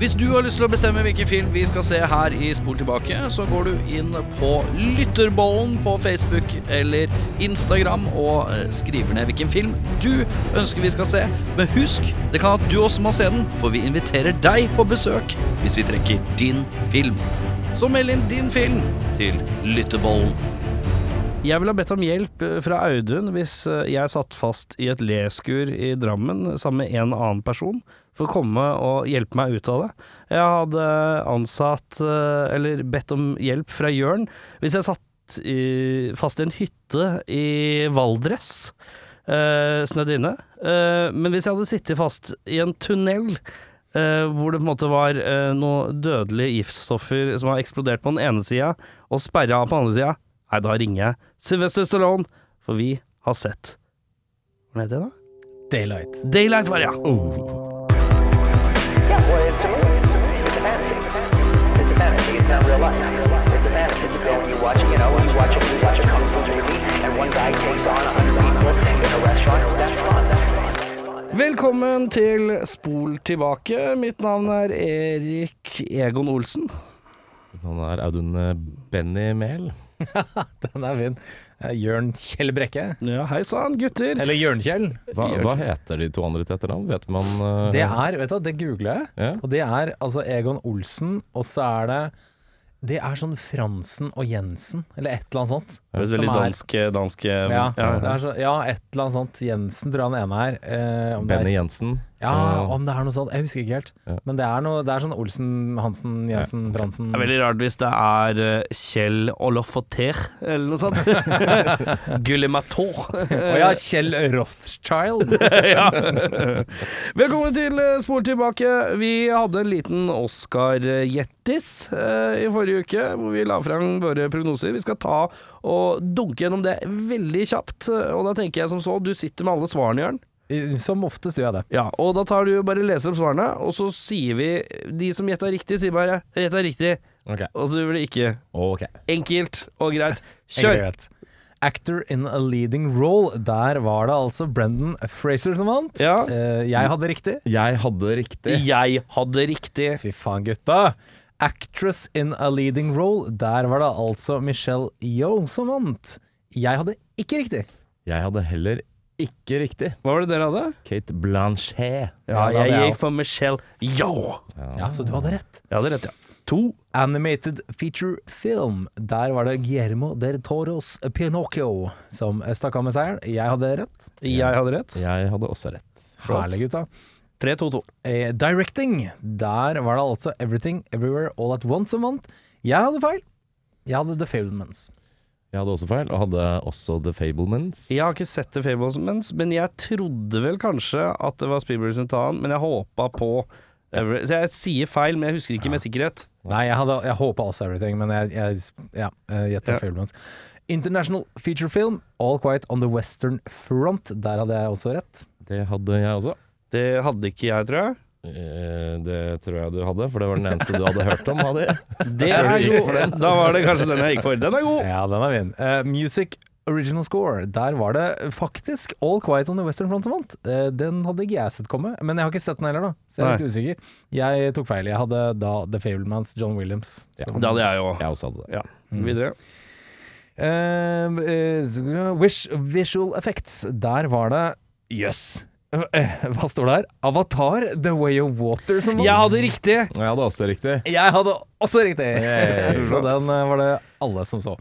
Hvis du har lyst til å bestemme hvilken film vi skal se her i Spol tilbake, så går du inn på Lytterbollen på Facebook eller Instagram og eh, skriver ned hvilken film du ønsker vi skal se. Men husk, det kan at du også må se den, for vi inviterer deg på besøk hvis vi trekker din film. Så meld inn din film til Lytterbollen. Jeg ville ha bedt om hjelp eh, fra Audun hvis eh, jeg satt fast i et leskur i Drammen sammen med en annen person, for å komme og hjelpe meg ut av det. Jeg hadde ansatt, eh, eller bedt om hjelp fra Jørn, hvis jeg satt i, fast i en hytte i Valdres, Uh, snødd inne. Uh, men hvis jeg hadde sittet fast i en tunnel uh, hvor det på en måte var uh, noen dødelige giftstoffer som har eksplodert på den ene sida, og sperra av på den andre sida, Nei, da ringer jeg Sylvester Stallone, for vi har sett Hva heter det, da? Daylight. Daylight var det, ja. Yeah, life. It's a fantasy. You go and you watch, you know, you watch a, you watch a kung fu movie, and one guy takes on a hundred people in a restaurant. That's fun. That's fun. Velkommen til Spol tilbake. Mitt navn er Erik Egon Olsen. Han er Audun eh, Benny Mehl. Den er fin. Eh, Jørn Kjell Brekke. Ja, hei sann, gutter. Eller Jørnkjell. Hva, hva heter de to andre til etternavn? Vet man uh, Det er, vet du, det googler jeg. Ja. Og det er altså Egon Olsen, og så er det Det er sånn Fransen og Jensen, eller et eller annet sånt. Det er veldig dansk, dansk Ja, ja, det er så, ja, et eller annet sånt. Jensen tror jeg den ene er. Eh, om det Benny er, Jensen. ja, og- om det er noe sånt. Jeg husker ikke helt. Ja. Men det er, noe, det er sånn Olsen, Hansen, Jensen, Fransen Det er veldig rart hvis det er eh, Kjell Olofoter eller noe sånt. Gullemator. Å ja, Kjell Rothschild. ja. Velkommen til eh, Spor tilbake. Vi hadde en liten Oscar-jettis eh, i forrige uke, hvor vi la fram våre prognoser. Vi skal ta og dunke gjennom det veldig kjapt. Og da tenker jeg som så, du sitter med alle svarene, Jørn. Som oftest gjør jeg det. Ja, og da tar du bare leser opp svarene, og så sier vi De som gjetta riktig, sier bare 'gjetta riktig', okay. og så gjør det ikke. Okay. Enkelt og greit. Enkelt Kjør! og greit. Actor in a leading role. Der var det altså Brendan Fraser som vant. Ja. Eh, jeg hadde riktig. Jeg hadde riktig. Jeg hadde riktig. Fy faen, gutta. Actress in a leading role. Der var det altså Michelle Yeoh som vant. Jeg hadde ikke riktig. Jeg hadde heller ikke riktig. Hva var det dere hadde? Kate Blanchet. Ja, Ja, jeg gikk for Michelle Yo. Ja, Så du hadde rett. Jeg hadde rett, ja. To. Animated feature film. Der var det Guillermo del Toros Pinocchio som stakk av med seieren. Jeg hadde rett. Jeg hadde rett. Jeg hadde også rett. Herlig, gutta. 3-2-2. Eh, directing. Der var det altså Everything Everywhere All At Once som vant. Jeg hadde feil. Jeg hadde The Fablements. Jeg hadde også feil, og hadde også The Fablements. Jeg har ikke sett The Fablements, men jeg trodde vel kanskje at det var Spielberg som tar den, men jeg håpa på Every Så jeg sier feil, men jeg husker ikke med sikkerhet. Nei, jeg, hadde, jeg håpa også Everything, men jeg, jeg ja, jeg gjetter Ja. Fablements. International feature film, All Quiet on the Western Front. Der hadde jeg også rett. Det hadde jeg også. Det hadde ikke jeg, tror jeg. Eh, Det tror jeg du hadde, for det var den eneste du hadde hørt om hadde de. Det er jo, god. Da var det kanskje den jeg gikk for. Den er god. Ja, den er min. Uh, music Original Score. Der var det faktisk All Quiet on the Western Front som vant. Eh, den hadde ikke jeg sett komme, men jeg har ikke sett den heller, da. Så jeg er litt usikker. Jeg tok feil. Jeg hadde da The Fablemans, John Williams. Ja. Det hadde jeg òg. Jeg også hadde det. Ja. Videre. Uh, uh, wish Visual Effects. Der var det Jøss. Eh, hva står det her? Avatar, The Way of Water som vant. Jeg hadde riktig. Og jeg hadde også riktig. Jeg hadde også riktig! Yeah, så den eh, var det alle som så.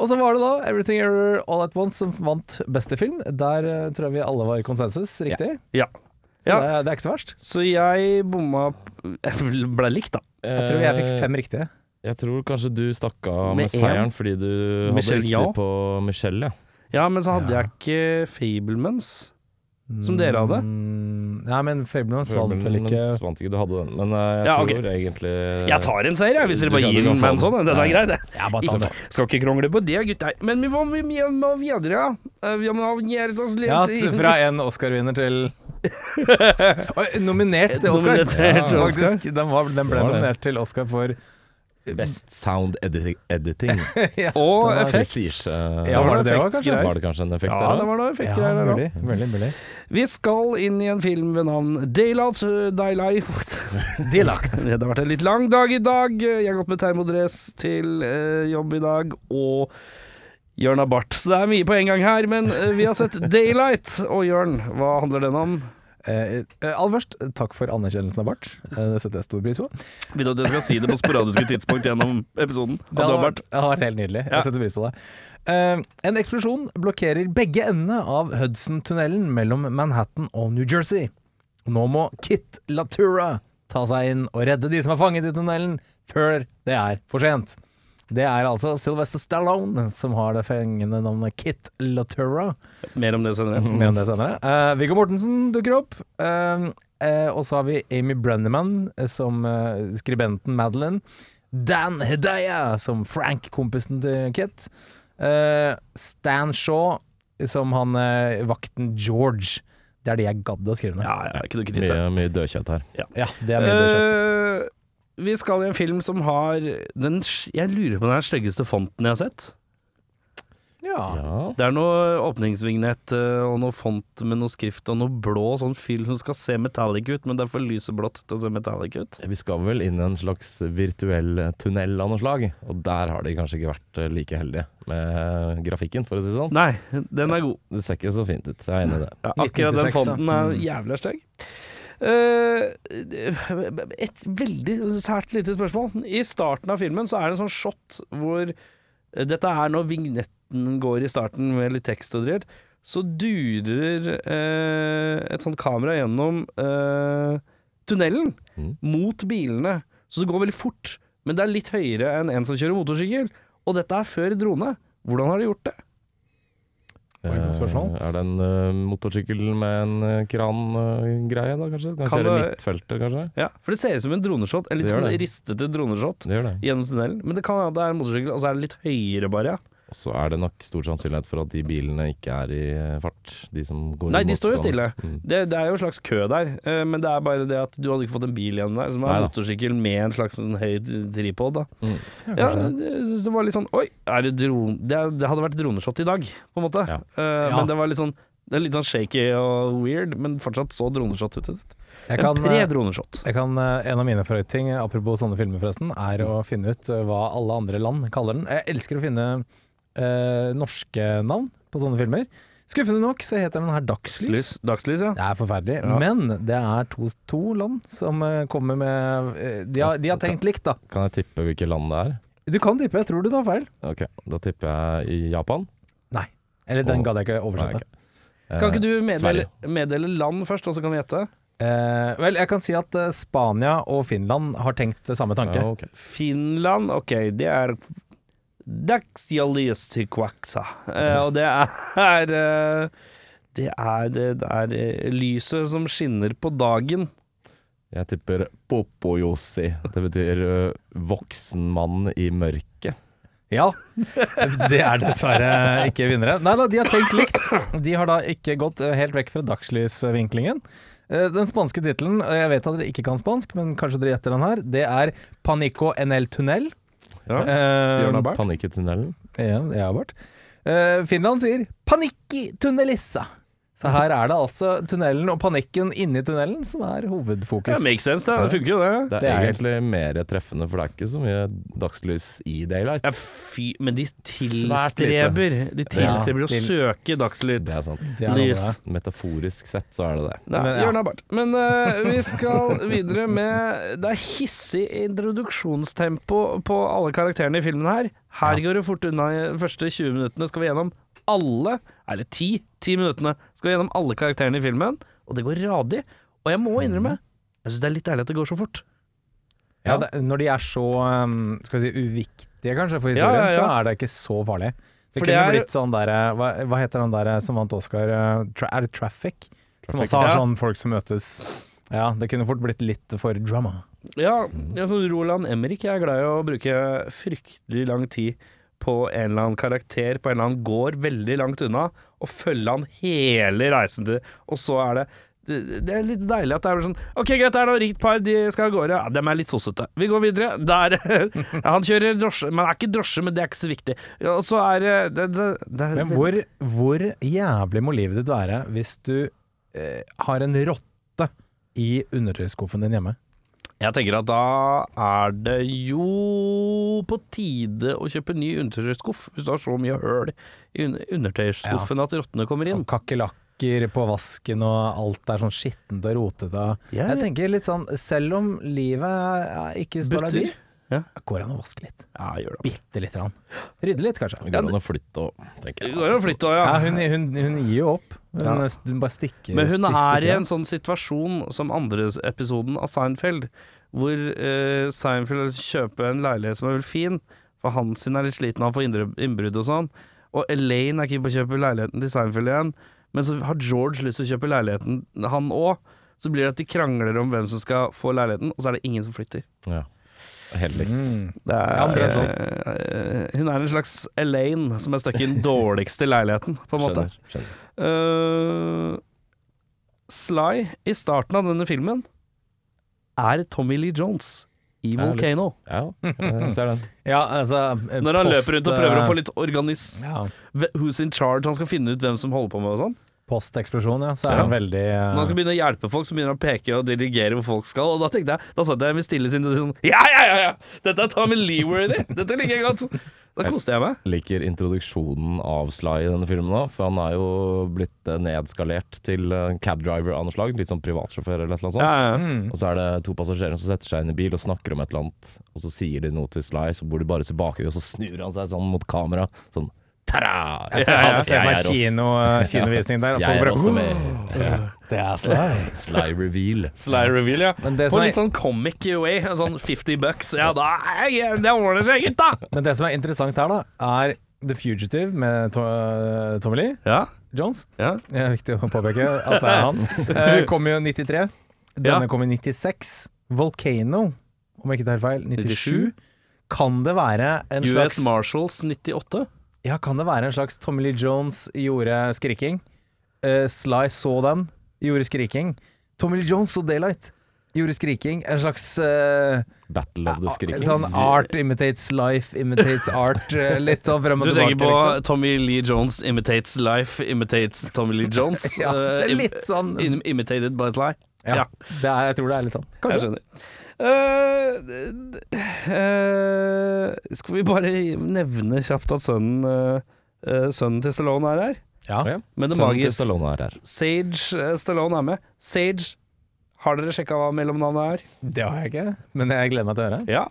Og så var det da Everything Error All At Once som vant beste film. Der eh, tror jeg vi alle var i konsensus, riktig? Ja. Så Ja. det, er- det er ikke så verst. Så jeg bomma Jeg ble likt, da. Jeg tror jeg fikk Eh, fem riktige. Jeg tror kanskje du stakk av Med med, seieren fordi du hadde Michelle riktig ja. på Michelle, ja. Ja, men så hadde Ja. jeg ikke Fablemans. Som dere hadde? Mm, Nei, men Fablemans vant vel ikke vant ikke, du hadde den. Men eh, jeg Ja, tror ok. egentlig Jeg tar en seier, jeg, hvis dere bare gir den en sånn. den. Er grei, det. Ja, Ikke, skal ikke krangle på det, gutter. Men vi må, vi, vi videre, ja. Eh, Vi må gjøre oss litt Ja, fra en Oscar-vinner til Oi, Nominert til Oscar. Nominert til Ja, Faktisk, den, var, den ble nominert til Oscar for Best sound editing. editing. ja, Og effekt. Prestige. Ja, var det det effekt- kanskje? Var det kanskje en effekt Ja, der det var noe ja, effektgreier der Mulig, mulig, mulig. Vi skal inn i en film ved navn Daylight Daylight. Daylight. Det har vært en litt lang dag i dag. Jeg har gått med termodress til eh, jobb i dag, og Jørn har bart. Så det er mye på en gang her, men eh, vi har sett Daylight. Og Jørn, hva handler den om? Eh, eh, aller først, takk for anerkjennelsen av bart. Eh, det setter jeg stor pris på. Vil du at jeg skal si det på sporadiske tidspunkt gjennom episoden? Det har vært, det har vært helt nydelig. Ja. Jeg setter pris på det. Eh, en eksplosjon blokkerer begge endene av Hudson-tunnelen mellom Manhattan og New Jersey. Nå må Kit Latura ta seg inn og redde de som er fanget i tunnelen, før det er for sent. Det er altså Sylvester Stallone som har det fengende navnet Kit Latura. Mer om det senere. Mer om det senere. Uh, Viggo Mortensen dukker opp. Uh, uh, og så har vi Amy Brenneman som skribenten Madeline. Dan Hedaya som Frank, kompisen til Kit. Eh, Stan Shaw som han vakten George. Det er de jeg gadd å skrive ned. Ja, ja, ikke noe krise. Mye, mye dødkjøtt her. Ja, det er mye dødkjøtt. Eh, vi skal i en film som har den Jeg lurer på den her styggeste fonten jeg har sett. Ja. Ja. Det er noe åpningsvignett eh, og noe font med noe skrift og noe blå sånn fyll som skal se metallic ut, men det er for lyseblått til å se metallic ut. Vi skal vel inn i en slags virtuell tunnel av noe slag, og der har de kanskje ikke vært eh, like heldige med grafikken, for å si det sånn. Nei, den er god. Det ser ikke så fint ut, jeg er enig i det. Ja, akkurat den fonten er jævlig jævla stygg. Eh, et veldig sært lite spørsmål. I starten av filmen så er det en sånn shot hvor Dette er når vignetten går i starten med litt tekst og dritt. Så durer eh, et sånt kamera gjennom eh, tunnelen Mm. mot bilene. Så det går veldig fort, men det er litt høyere enn en som kjører motorsykkel. Og dette er før drone. Hvordan har de gjort det? Var det et godt spørsmål? Eh, Er det en uh, motorsykkel med en uh, krangreie, da, kanskje? Kan, Kan kjøre det- midtfeltet, kanskje? Ja, For det ser ut som en droneshot, en litt sånn ristete droneshot. Gjennom tunnelen. Men det kan hende det er en motorsykkel, og så er det litt høyere bare. Ja. Og så er det nok stor sannsynlighet for at de bilene ikke er i eh, fart, de som går Nei, de står jo stille. Mm. Det, det er jo en slags kø der, eh, men det er bare det at du hadde ikke fått en bil igjen der, som er en motorsykkel med en slags sånn høy tripod. Da. Mm. Ja, jeg synes det var litt sånn Oi, er det dron... Det, det hadde vært droneshot i dag, på en måte. Ja. Uh, Ja. Men det var litt sånn det er litt sånn shaky og weird, men fortsatt så droneshot ut. Jeg En kan, pre-droneshot. Jeg kan, eh, en av mine favorittting, apropos sånne filmer forresten, er å finne ut hva alle andre land kaller den. Jeg elsker å finne eh, norske navn på sånne filmer. Skuffende nok så heter den her Dagslys. Lys. Dagslys, ja. Det er forferdelig, Ja. men det er to, to land som eh, kommer med eh, de, har, de har tenkt likt, da. Kan jeg tippe hvilke land det er? Du kan tippe, jeg tror du tar feil. Ok, da tipper jeg i Japan. Nei. Eller den Åh. gadd jeg ikke Nei, oversette. ok. Eh, Kan ikke du meddele, Sverige. meddele land først, og så kan vi gjette? Eh, vel, jeg kan si at eh, Spania og Finland har tenkt det samme tanke. Ja, ok. Finland, ok, det er Dagsjalliestikvaksa. Eh, og det er eh, Det er, det er eh, lyset som skinner på dagen. Jeg tipper popojosi. Det betyr voksen mann i mørket. Ja, det er dessverre ikke vinnere. Nei da, de har tenkt likt. De har da ikke gått helt vekk fra dagslysvinklingen. Eh, Den spanske tittelen, jeg vet at dere ikke kan spansk, men kanskje dere gjetter den her, det er Panico en el tunnel. Ja. Eh, Bjørn Abart. Panikk i. Ja, har vært. Eh, Finland sier 'panikki tunnelissa'. Så her er det altså tunnelen og panikken inni tunnelen som er hovedfokus. Ja, makes sense, det. Det funker jo, det. Det er, Det er egentlig mer treffende, for det er ikke så mye dagslys i daylight. Ja, fy, men de tilstreber De tilstreber å til- søke dagslys. Det er sant. Det er Lys. Metaforisk sett så er det det. Nei, Men, ja. Jørn Abart. Men uh, vi skal videre med Det er hissig introduksjonstempo på alle karakterene i filmen her. Her går det fort unna. I de første 20 minuttene skal vi gjennom alle, eller ti, ti minuttene skal vi gjennom alle karakterene i filmen, og det går radig. Og jeg må innrømme, jeg syns det er litt deilig at det går så fort. Ja, det, når de er så um, skal vi si, uviktige kanskje for historien, ja, ja. så er det ikke så farlig. Det For kunne det er- blitt sånn derre hva, hva heter den der som vant Oscar? eh, tra, er det Traffic? Som også har sånn folk som møtes Ja, det kunne fort blitt litt for drama. Ja, ja så Roland Emrik er glad i å bruke fryktelig lang tid på en eller annen karakter på en eller annen gård veldig langt unna, og følge han hele reisen til Og så er det det det er litt deilig at det er sånn Ok, greit, det er noe rikt par, de skal av gårde. Ja, dem er litt sossete. Vi går videre. Der Han kjører drosje, men det er ikke drosje, men det er ikke så viktig. Og så er det, det, det, det er- Men hvor, hvor jævlig må livet ditt være hvis du eh, har en rotte i undertøyskuffen din hjemme? Jeg tenker at da er det jo på tide å kjøpe ny undertøysskuff, hvis du har så mye høl i undertøysskuffen ja. at rottene kommer inn. Og kakerlakker på vasken og alt er sånn skittent og rotete. Yeah. Jeg tenker litt sånn, selv om livet ikke står deg bi, Ja. går det an å vaske litt. Ja, gjør det. Bitte lite grann. Rydde litt, kanskje. Det går an å flytte og tenker Det går an å flytte òg, Ja, ja. hun, hun, hun gir jo opp. Hun, Ja. hun bare stikker Men hun stikk- er i en sånn situasjon som andre episoden av Seinfeld, hvor uh, Seinfeld kjøper en leilighet som er veldig fin, for han sin er litt sliten han får få innbrudd og sånn, og Elaine er keen på å kjøpe leiligheten til Seinfeld igjen, men så har George lyst til å kjøpe leiligheten, han òg. Så blir det at de krangler om hvem som skal få leiligheten, og så er det ingen som flytter. Ja. Helt likt. Mm. Det er, Ja, det er sånn. eh, hun er en slags Elaine som er stuck i den dårligste leiligheten, på en måte. Skjønner. skjønner. Uh, Sly i starten av denne filmen er Tommy Lee Jones i Volcano. Ja, jeg ser den. Ja, altså eh, Når han post, løper rundt og prøver eh, å få litt organis... ja, Who's in charge? Han skal finne ut hvem som holder på med og sånn. Posteksplosjon, ja. Så er Ja. han veldig uh... Når han skal begynne å hjelpe folk, så begynner han å peke og dirigere hvor folk skal. Og da tenkte jeg, da satt jeg med stille sinn og sånn Ja, ja, ja! ja Dette er Tommy Lee-worthy! Dette liker jeg godt! Da koste jeg meg. Liker introduksjonen av Sly i denne filmen òg, for han er jo blitt eh, nedskalert til eh, cabdriver av noe slag. Litt sånn privatsjåfør eller et eller annet sånt. Ja, ja. mm. Og så er det to passasjerer som setter seg inn i bil og snakker om et eller annet, og så sier de noe til Sly, så bor de bare tilbake, og så snur han seg sånn mot kamera. Sånn Tada! Jeg ser, jeg ser meg kino, eh, kinovisning der, og Jeg er også med. Det er Sly. Sly reveal. Sly reveal, ja. Men det På litt sånn comic way. Sånn 50 bucks. Ja, da det ordner seg, gutta! men det som er interessant her, da, er The Fugitive med to eh, Tommy Lee Ja, Jones. ja. Det er viktig å påpeke at det er han. Eh, kom jo 93. Denne Ja. kom i 96. Volcano, om jeg ikke tar feil, 97. 97. Kan det være en US slags Marshals 98. Ja, kan det være en slags Tommy Lee Jones gjorde skriking? Uh, Sly så den, gjorde skriking. Tommy Lee Jones så Daylight, gjorde skriking. En slags uh, Battle of the Skrikings. sånn art imitates life, imitates art. eh, litt sånn frem og Du og tenker tilbake, på liksom. Tommy Lee Jones imitates life, imitates Tommy Lee Jones. Ja, det er litt sånn im- Imitated by Sly. ja, ja. det er, Jeg tror det er litt sånn. Jeg Kanskje. skjønner. Eh, eh, skal vi bare nevne kjapt at sønnen eh, Sønnen til Stallone er her? Ja. Men det Sønnen til Stallone er her. Sage Stallone er med. Sage, har dere sjekka hva mellomnavnet er? Det har jeg ikke, men jeg gleder meg til å høre. Ja.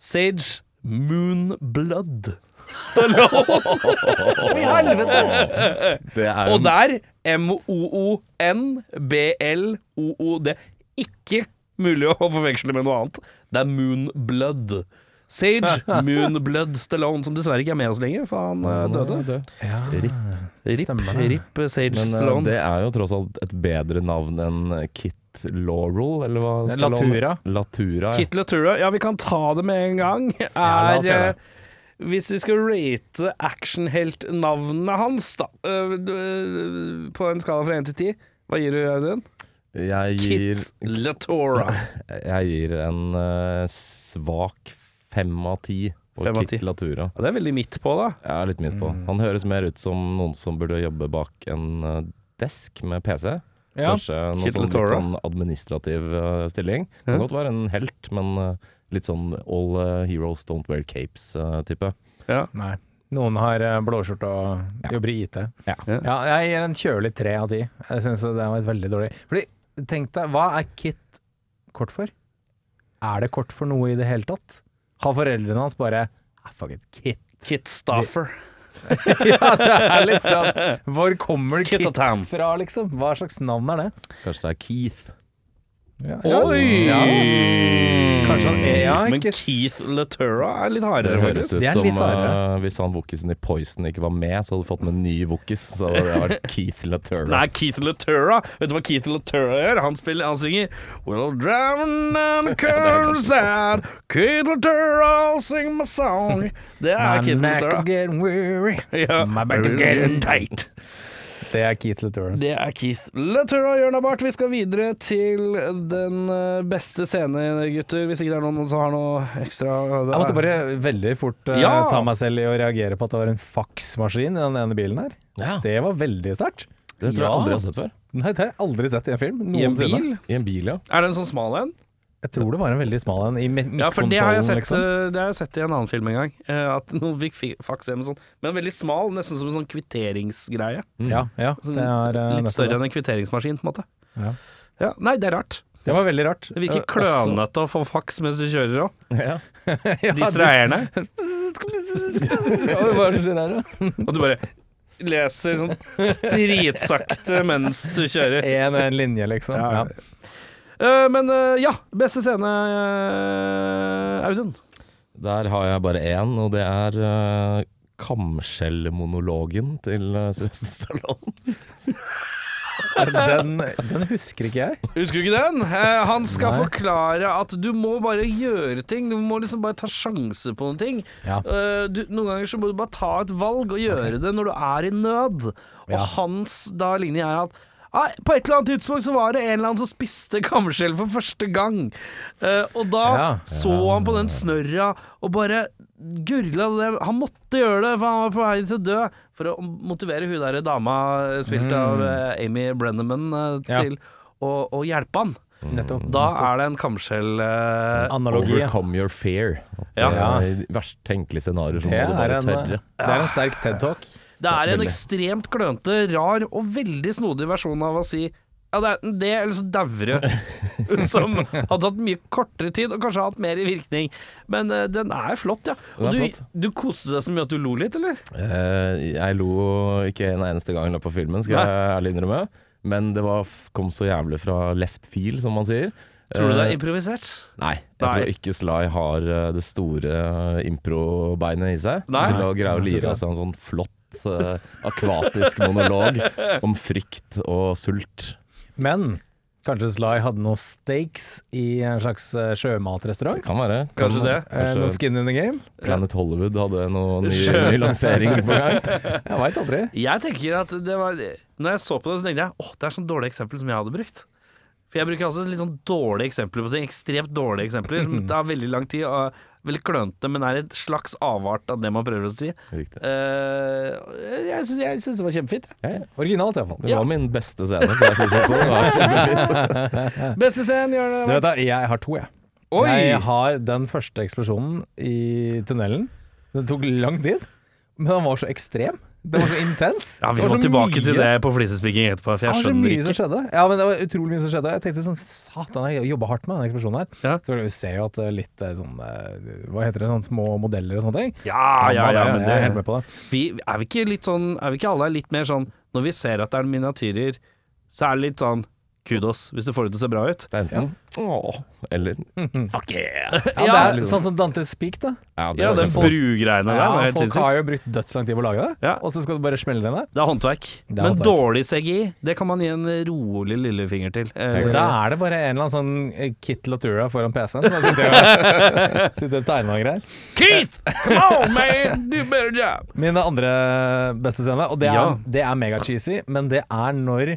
Sage Moonblood Stallone. I helvete! Det er Og der M-O-O-N-B-L-O-O-D. Ikke mulig å forveksle med noe annet. Det er Moonblood. Sage Moonblood Stallone, som dessverre ikke er med oss lenger, for han uh, døde. Ja, Rip, Stemmer rip Sage Men eh, Stallone. det er jo tross alt et bedre navn enn Kit Laurel, eller hva? Stallone- Latura. Latura, ja. Kit Latura, ja vi kan ta det med en gang, Ja, la oss er gjøre det. eh, Hvis vi skal rate actionheltnavnet hans, da, eh, på en skala fra 1 til 10, hva gir du, Audun? Jeg gir, Kit Latora. jeg gir en uh, svak fem av ti på Fem av Kit. Latura. Ja, det er veldig midt på, da. Jeg er litt midt på. Mm. Han høres mer ut som noen som burde jobbe bak en eh, desk med PC. Ja. Kanskje noe Kit sånn, litt Latora. sånn administrativ eh, stilling. Kan Ja. godt være en helt, men eh, litt sånn all eh, heroes don't wear capes-type. Ja. Nei. Noen har eh, blåskjorte og jobber i IT. Ja. Ja. jeg gir en kjølig tre av ti. Jeg syns det var et veldig dårlig Fordi, tenk deg, hva er KIT kort for? Er det kort for noe i det hele tatt? Har foreldrene hans bare ah, Fuck it, KIT. Kit Staffer. ja, det er litt sånn Hvor kommer Kit KIT fra, liksom? Hva slags navn er det? Kanskje det er Keith. Ja, Oi! Ja. Kanskje han er ja, Men Keith Latura er litt hardere. Det høres ut Det som uh, eh, hvis han wokisen i Poison ikke var med, så hadde du fått med en ny wokis. Så hadde det vært Keith Latura. Nei, Keith Latura. Vet du hva Keith Latura gjør? Han spiller, han synger Well, driving down the countryside Keith Latura, I'll sing my song. Det er My Keith neck is getting weary. Ja. My back is getting tight. Det er Keith Latour. Det er Keith Latour og Jørn Abart. Vi skal videre til den eh, beste scene, gutter. Hvis ikke det er noen som har noe ekstra Jeg måtte bare veldig fort eh, Ja! ta meg selv i å reagere på at det var en faksmaskin i den ene bilen her. Ja, Det var veldig sterkt. det tror jeg aldri jeg har sett før. Nei, det har jeg aldri sett i en film. I en bil? I en bil, ja. Er det en sånn smal en? Jeg tror det var en veldig smal en i midtkonsollen. Ja, for det har jeg sett, liksom. eh, det har jeg sett i en annen film en gang. eh, At noen fikk fi- faks hjem sånn Men veldig smal, nesten som en sånn kvitteringsgreie. Ja, ja, Sånn det er eh, Litt større enn en kvitteringsmaskin, på en måte. Ja. Ja, nei, det er rart. Det var veldig rart. Det virker Eh, klønete å få faks mens du kjører òg. ja. Ja, Distraherende. Ja, Hva er det som skjer her, da? Og du bare leser sånn dritsakte mens du kjører. Én og en linje, liksom. Ja, Ja. Eh, men eh, ja, beste scene, eh, Audun. Der har jeg bare én, og det er uh, kamskjellmonologen til uh, Sylvester Stallone. Den, den husker ikke jeg. Husker du ikke den? Eh, han skal Nei. forklare at du må bare gjøre ting. Du må liksom bare ta sjanse på noen ting. Ja. Uh, du, noen ganger så må du bare ta et valg og gjøre det når du er i nød. Og Ja. hans da linje er at Nei, på et eller annet tidspunkt så var det en eller annen som spiste kamskjell for første gang. Uh, og da Ja. så han på den snørra og bare gurgla det. Han måtte gjøre det, for han var på vei til å dø. For å motivere hun der dama, spilt spilt av eh, Amy Brenneman, eh, Mm. Ja. til å, å hjelpe han. Nettopp. Da er det en kamskjell eh, Analogi. Uh, Overcome your fear. Ja. det er verst tenkelige scenarioer som Det må du bare tørre. det er en sterk TED-talk. Det er en ekstremt klønete, rar og veldig snodig versjon av å si ja, det er det eller så daure. som hadde tatt mye kortere tid og kanskje hatt mer i virkning. Men uh, den er flott, ja. Og er du, flott. du koste deg så mye at du lo litt, eller? Uh, jeg lo ikke en eneste gang i løpet av filmen, skal Nei. jeg ærlig innrømme. Men det var, kom så jævlig fra left field, som man sier. Tror du det Eh, er improvisert? Nei, jeg Nei. tror ikke Sly har eh, det store impro-beinet i seg. Nei. Til å greie å lire av seg en sånn flott eh, akvatisk monolog om frykt og sult. Men kanskje Sly hadde noen steaks i en slags sjømatrestaurant? Det kan være. Kanskje det. Kanskje noe skin in the game? Planet Hollywood hadde noen ny, ny lansering på gang. Jeg veit aldri. Jeg tenker at det var Når jeg så på det, så tenkte jeg åh, det er sånn dårlig eksempel som jeg hadde brukt. For jeg bruker altså litt sånn dårlige eksempler på ting. Ekstremt dårlige eksempler som tar veldig lang tid og veldig klønete, men er et slags avart av det man prøver å si. Riktig. Uh, jeg syns det var kjempefint. Ja, ja. Originalt, iallfall. Det var min beste scene, så jeg syns også det var kjempefint. Beste scenen, gjør Du vet da, jeg har to, jeg. Oi! Jeg har den første eksplosjonen i tunnelen. Det tok lang tid, men den var så ekstrem. Den var så intens. Ja, vi må tilbake tilbake til det på flisespikking etterpå, for Det var så mye mye som skjedde. Ja, men det var utrolig mye som skjedde. Jeg tenkte sånn Satan, jeg jobba hardt med den eksplosjonen her. Ja. Så vi ser jo at eh, litt eh, sånn eh, Hva heter det, sånn små modeller og sånne ting. Ja, Samme ja, ja, det, men jeg er helt med på det. vi, Er vi ikke litt sånn Er vi ikke alle litt mer sånn Når vi ser at det er miniatyrer, så er det litt sånn kudos, hvis du får det til å se bra ut. Det er enten åh, eller fuck yeah. Ja, det er sånn som Dantes Peak, da. Ja, det Ja, var den kjempe- brugreiene der var Ja, helt folk har sinnssykt. jo brukt dødslang tid på å lage det, Ja. og så skal du bare smelle den der? Det er håndverk. Det er Men håndverk. dårlig CGI, det kan man gi en rolig lillefinger til. Eh, Da er det bare en eller annen sånn eh, Kit Latura foran PC-en som har sittet og, sittet og tegna og greier. Keith! Come on, man! Do a better job! Min andre beste scene, og det er, Ja. det er mega-cheesy, men det er når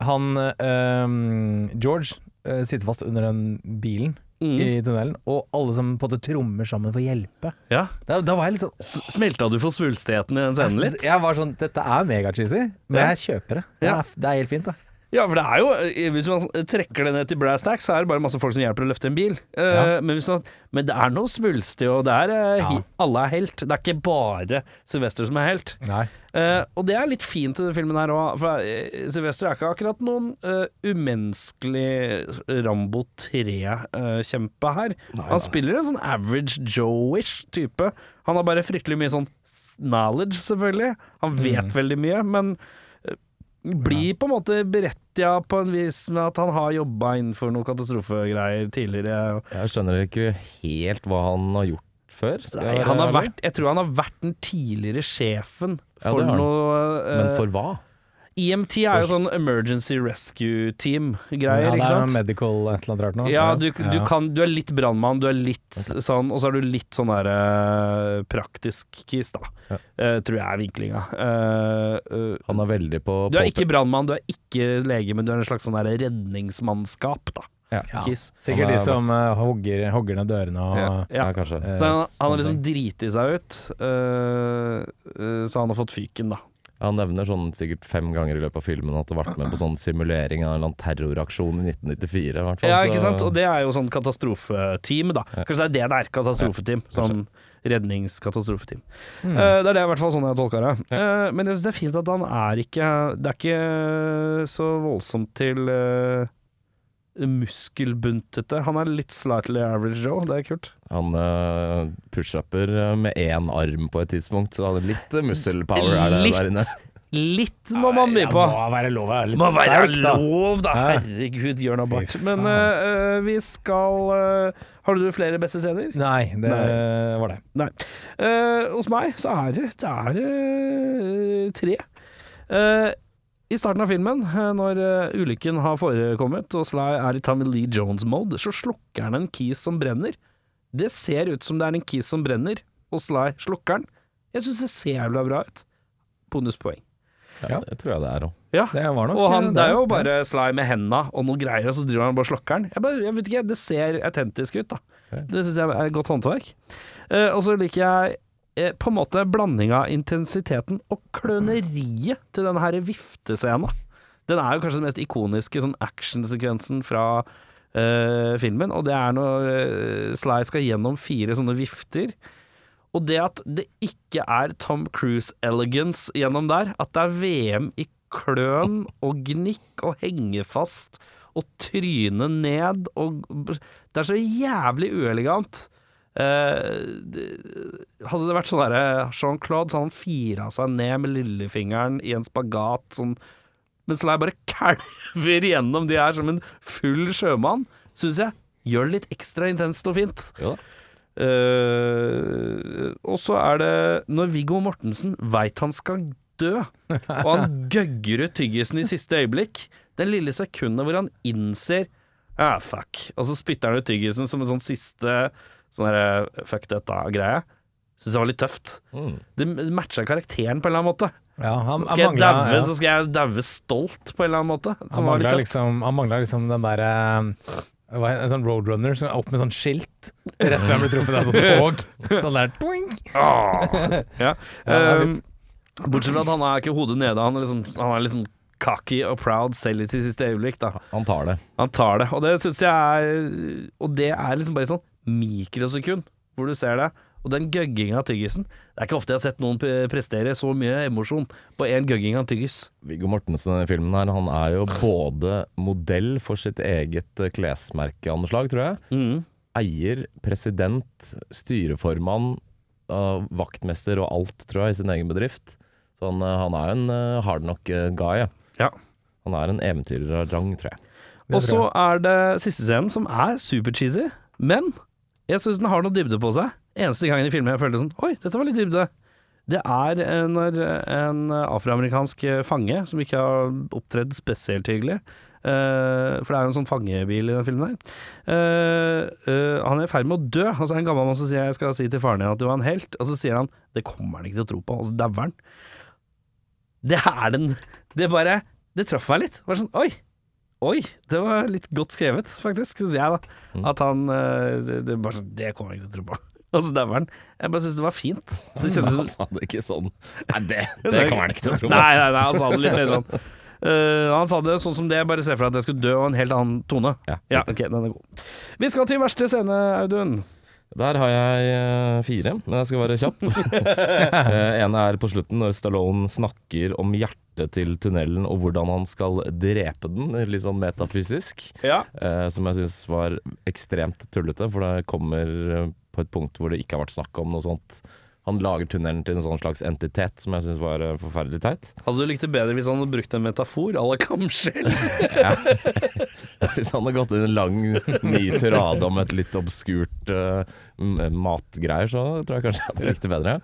han ehm, George eh, sitter fast under den bilen Mm. i tunnelen, og alle som på en måte trommer sammen for å hjelpe. Ja. Da, da var jeg litt sånn S- Smelta du for svulstigheten i den scenen litt? Jeg var sånn Dette er mega-cheesy, men Ja. jeg kjøper det. Det Ja. er, det er helt fint, det. Ja, for det er jo eh, Hvis man trekker det ned til brass tacks, så er det bare masse folk som hjelper å løfte en bil. Eh, Ja. men, hvis man, men det er noe svulstig, og det er eh, hi- alle er helt. Det er ikke bare Sylvester som er helt. Nei. Eh, og det er litt fint i denne filmen her òg, for uh, Sylvester er ikke akkurat noen umenneskelig Rambo 3-kjempe her. Han spiller en sånn average Joe-ish type. Han har bare fryktelig mye sånn knowledge, selvfølgelig. Han vet veldig mye, men blir på en måte berettiga på en vis med at han har jobba innenfor noen katastrofegreier tidligere. Jeg skjønner ikke helt hva han har gjort før. Nei, jeg han har vært, jeg tror han har vært den tidligere sjefen for ja, noe uh, Men for hva? EMT er jo sånn emergency rescue team-greier, ja, det er medical et eller annet rart nå. Ja, du, du, Ja. kan, du er litt brannmann, du er litt sånn, og så er du litt sånn der uh, praktisk kis, da. Ja. Uh, tror jeg er vinklinga. Uh, eh, Han er veldig på du er ikke brannmann, du er ikke lege, men du er en slags sånn der redningsmannskap, da. Ja. Kis. Sikkert de som uh, hogger, hogger ned dørene og Ja. Ja, eh, Så han, han har liksom ting. driti seg ut, uh, uh, så han har fått fyken, da. Han nevner sånn sikkert fem ganger i løpet av filmen at han har vært med på sånn simulering av en eller annen terroraksjon i 1994. I hvert fall, Ja, ikke sant? Og det er jo sånn katastrofeteam, da. Kanskje det er det det er, katastrofeteam. Sånn redningskatastrofeteam. Mm. Uh, det er det i hvert fall sånn jeg tolker det. Uh, men jeg syns det er fint at han er ikke Det er ikke så voldsomt til uh, muskelbuntete. Han er litt slightly average Joe, det er kult. Han uh, pushupper eh, med én arm på et tidspunkt, så er litt muscle muskelpower er det der inne. Litt må man by på. Det må være lov være litt Må være sterk, da. lov, da! Herregud, gjør noe bort Men eh, vi skal uh, Har du flere beste scener? Nei, det var det. Nei. Uh, hos meg så er det, det er, eh, tre. Eh, I starten av filmen, eh, når eh, ulykken har forekommet og Sly er i Tommy Lee Jones-mode, så slukker han en kis som brenner. Det ser ut som det er en kis som brenner, og Sly slukker den. Jeg syns det ser jævla bra ut. Bonuspoeng. Ja, det tror jeg det er òg. Ja. Det var nok Og han, eh, det er jo bare Sly med henda og noe greier, og så driver han bare slukker den. Jeg, bare, jeg vet ikke, det ser autentisk ut, da. Det syns jeg er godt håndverk. Uh, og så liker jeg eh, på en måte blandinga av intensiteten og kløneriet til denne her viftescena. Den er jo kanskje den mest ikoniske sånn actionsekvensen fra eh, filmen, og det er når eh, Sly skal gjennom fire sånne vifter. Og det at det ikke er Tom Cruise elegance gjennom der, at det er VM i kløn og gnikk og henge fast og tryne ned og Det er så jævlig uelegant. Eh, hadde det vært sånn derre Jean-Claude, så han fira seg ned med lillefingeren i en spagat sånn Mens Sly bare kalver gjennom de her som en full sjømann, syns jeg gjør det litt ekstra intenst og fint. Ja. Eh, og så er det når Viggo Mortensen veit han skal dø, og han gøgger ut tyggisen i siste øyeblikk, den lille sekundet hvor han innser ah, fuck, og så spytter han ut tyggisen som en sånn siste sånn derre fuck dette-greie, syns jeg var litt tøft. Mm. Det matcha karakteren på en eller annen måte. Ja, han, han Skal jeg daue, ja. så skal jeg daue stolt på en eller annen måte. Han var mangla liksom, liksom den derre hva er En sånn roadrunner som er opp med sånn skilt rett før han blir truffet av sånn tog. Sånn der twink. Ah. ja. Um, bortsett fra at han er ikke hodet nede, han er liksom, han er liksom cocky og proud selv i til siste øyeblikk. da Han tar det. Han tar det, og det syns jeg er Og det er liksom bare sånn mikrosekund hvor du ser det. Og den gøgginga av tyggisen Det er ikke ofte jeg har sett noen prestere så mye emosjon på én gøgging av tyggis. Viggo Mortensen i denne filmen her, han er jo både modell for sitt eget eh, klesmerkeanslag, tror jeg. Mm. Eier, president, styreformann, uh, vaktmester og alt, tror jeg, i sin egen bedrift. Så han, eh, han er jo en hard nok eh, guy. Ja. Ja. Han er en eventyrer av rang, tror jeg. Og så er det siste scenen, som er supercheesy, men jeg syns den har noe dybde på seg. Eneste gangen i filmen jeg følte sånn Oi, dette var litt dybde. Det er eh, når en afroamerikansk fange, som ikke har opptredd spesielt hyggelig uh, For det er jo en sånn fangebil i den filmen her. Uh, uh, han er i ferd med å dø, og så er det en gammel mann som sier jeg skal si til faren din at du var en helt. Og så sier han det kommer han ikke til å tro på, og så dauer han. Det er den Det bare Det traff meg litt. var sånn oi. Oi, det var litt godt skrevet, faktisk, syns jeg, da. Mm. At han eh, det, det, bare sånn, det kommer jeg ikke til å tro på. Altså, dæveren. Jeg bare syns det var fint. Det som han sa det ikke sånn. Nei, det, det kommer han ikke til å tro på. Nei, nei, nei, han sa det litt mer sånn. Uh, han sa det sånn som det, bare se for deg at jeg skulle dø, og en helt annen tone. Ja, Ja, ok, den er god. Vi skal til verste scene, Audun. Der har jeg eh, fire, men jeg skal være kjapp. Eh, En er på slutten, når Stallone snakker om hjertet til tunnelen og hvordan han skal drepe den, litt sånn metafysisk. Ja. eh, som jeg syns var ekstremt tullete, for det kommer på et punkt hvor det ikke har vært snakk om noe sånt. Han lager tunnelen til en sånn slags entitet som jeg syns var eh, forferdelig teit. Hadde du likt det bedre hvis han hadde brukt en metafor à la kamskjell? Hvis han hadde gått inn en lang, ny tirade om et litt obskurt uh, matgreier, så tror jeg kanskje jeg hadde likt det bedre.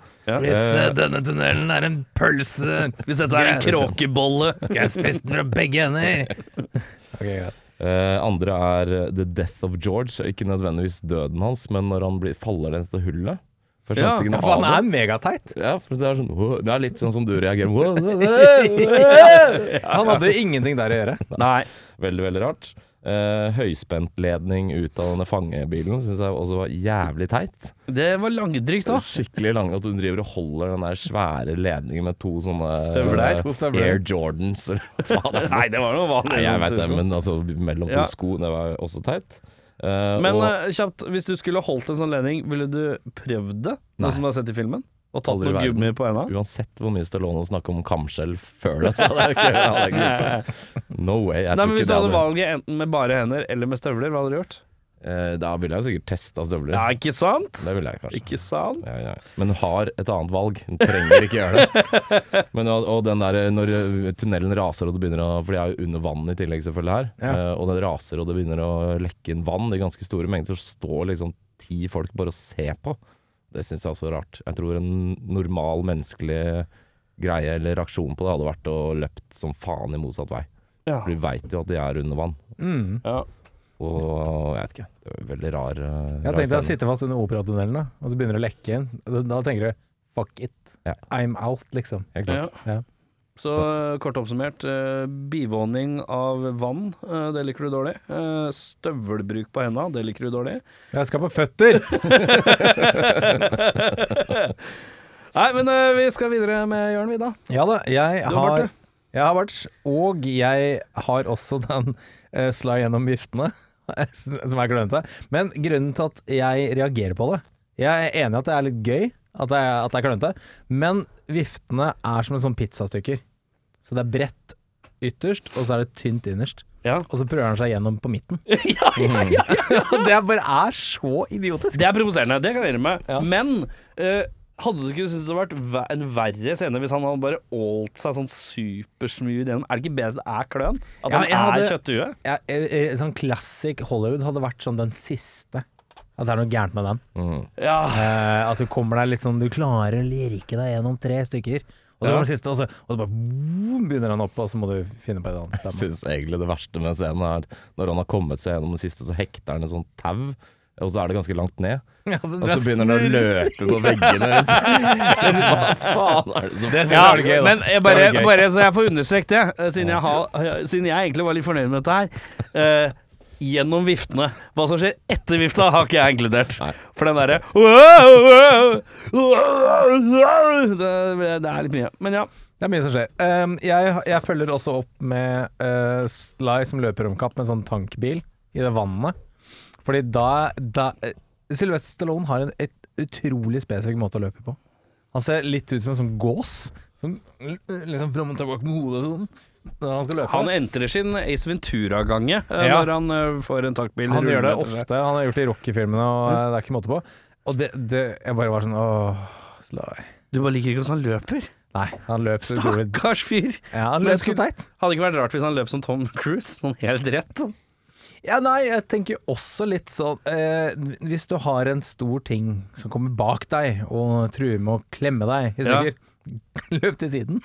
Hvis uh, denne tunnelen er en pølse Hvis dette er en kråkebolle Skal jeg spise den fra begge ender? okay, greit. Eh, andre er The Death of George. Ikke nødvendigvis døden hans, men når han blir, faller ned dette hullet. For Ja, Ja, for han er megateit. Ja, for det er, sånn, det er litt sånn som du reagerer. «Åh, åh, åh». Han hadde ingenting der å gjøre. Nei. Veldig, veldig rart. Uh, høyspentledning ut av denne fangebilen syns jeg også var jævlig teit. Det var langdrygt, da. Skikkelig lang at hun driver og holder den der svære ledningen med to sånne Støvler. To støvler. Air Jordans. Nei, det var noe vanlig. Nei, jeg vet det, men altså mellom to Ja. sko, det var også teit. Eh, Men og, uh, kjapt, hvis du skulle holdt en sånn ledning, ville du prøvd det? Nei. Noe som du har sett i filmen? Og tatt noe gummi på enda? uansett hvor mye Stallone snakker om kamskjell før det, så hadde jeg ikke, hadde jeg ikke gjort det. No way. Jeg Nei, men Hvis du hadde valget enten med bare hender eller med støvler, hva hadde du gjort? Eh, da ville jeg sikkert testa støvler. Ja, ikke sant? Det ville jeg kanskje. Ikke sant? Ja, ja. Men har et annet valg. Den trenger ikke gjøre det. Men, og, og den der når eh, tunnelen raser og det begynner å For de er jo under vann i tillegg, selvfølgelig, her. Ja. Eh, og den raser og det begynner å lekke inn vann i ganske store mengder, så står liksom ti folk bare og ser på. Det syns jeg også er rart. Jeg tror en normal menneskelig greie eller reaksjon på det hadde vært å løpt som faen i motsatt vei. Ja. For vi veit jo at de er under vann. Mm. Ja. Og jeg vet ikke. Det var veldig rar, uh, Jeg tenkte jeg sitter fast under operatunnelen, da, og så begynner det å lekke inn. Da, da tenker du fuck it, Ja. I'm out, liksom. Helt klart. Ja. Ja. Så eh, kort oppsummert, uh, bivåning av vann, uh, det liker du dårlig. Uh, støvelbruk på henda, det liker du dårlig. Jeg skal på føtter! Nei, men vi skal videre med Jørn, vi, da. Ja da, jeg Du har har, jeg har bart, og jeg har også den uh, sla gjennom viftene, som er klønete. Men grunnen til at jeg reagerer på det Jeg er enig i at det er litt gøy at det er, at det er klønete, men viftene er som en sånn pizzastykker. Så det er bredt ytterst, og så er det tynt innerst. Ja. Og så prøver han seg gjennom på midten. ja, ja, ja, ja. Det bare er så idiotisk. Det er provoserende, det kan jeg innrømme. Ja. Men eh, hadde du ikke syntes det hadde vært en verre scene hvis han hadde bare ålt seg sånn supersmooth gjennom? Er det ikke bedre at det er kløn? At Ja, han er kjøtthue? Ja, eh, eh, sånn classic Hollywood hadde vært sånn den siste. At det er noe gærent med den. Mm. Ja. Eh, at du kommer deg litt sånn Du klarer å lirke deg gjennom tre stykker. Og så Ja. den siste, og så, og så bare vroom, begynner han opp, og så må du finne på et annet Jeg syns egentlig det verste med scenen er når han har kommet seg gjennom det siste, så hekter han et sånt tau. Og så er det ganske langt ned. Ja, så Og så begynner den å løpe på veggene. Hva faen er det som Det Ja, var gøy, da. men jeg bare, bare så jeg får understreket det, eh, siden jeg, har, siden jeg egentlig var litt fornøyd med dette her. Uh, gjennom viftene. Hva som skjer etter vifta, har ikke jeg inkludert. Nei. For den derre det, det er litt mye. Men ja. Det er mye som skjer. Um, jeg, jeg følger også opp med uh, Sly som løper om kapp med en sånn tankbil i det vannet. Fordi da, da uh, Sylvester Stallone har en et utrolig spesifikk måte å løpe på. Han ser litt ut som en sånn gås. Som liksom fram og tilbake med hodet sånn han. Han entrer sin Ace Ventura-gange eh, Ja. når han eh, får en taktbil. Han gjør det ofte. Han har gjort det i Rocky-filmene, og mm. det er ikke måte på. Og det, det Jeg bare var sånn Åh, Sly. Du bare liker ikke hvordan han løper. Nei, han løp Stakkars fyr. Ja, han løp så teit. Hadde ikke vært rart hvis han løp som Tom Cruise, sånn helt rett. Ja, nei, jeg tenker også litt sånn eh, Hvis du har en stor ting som kommer bak deg og truer med å klemme deg i Ja. løp til siden.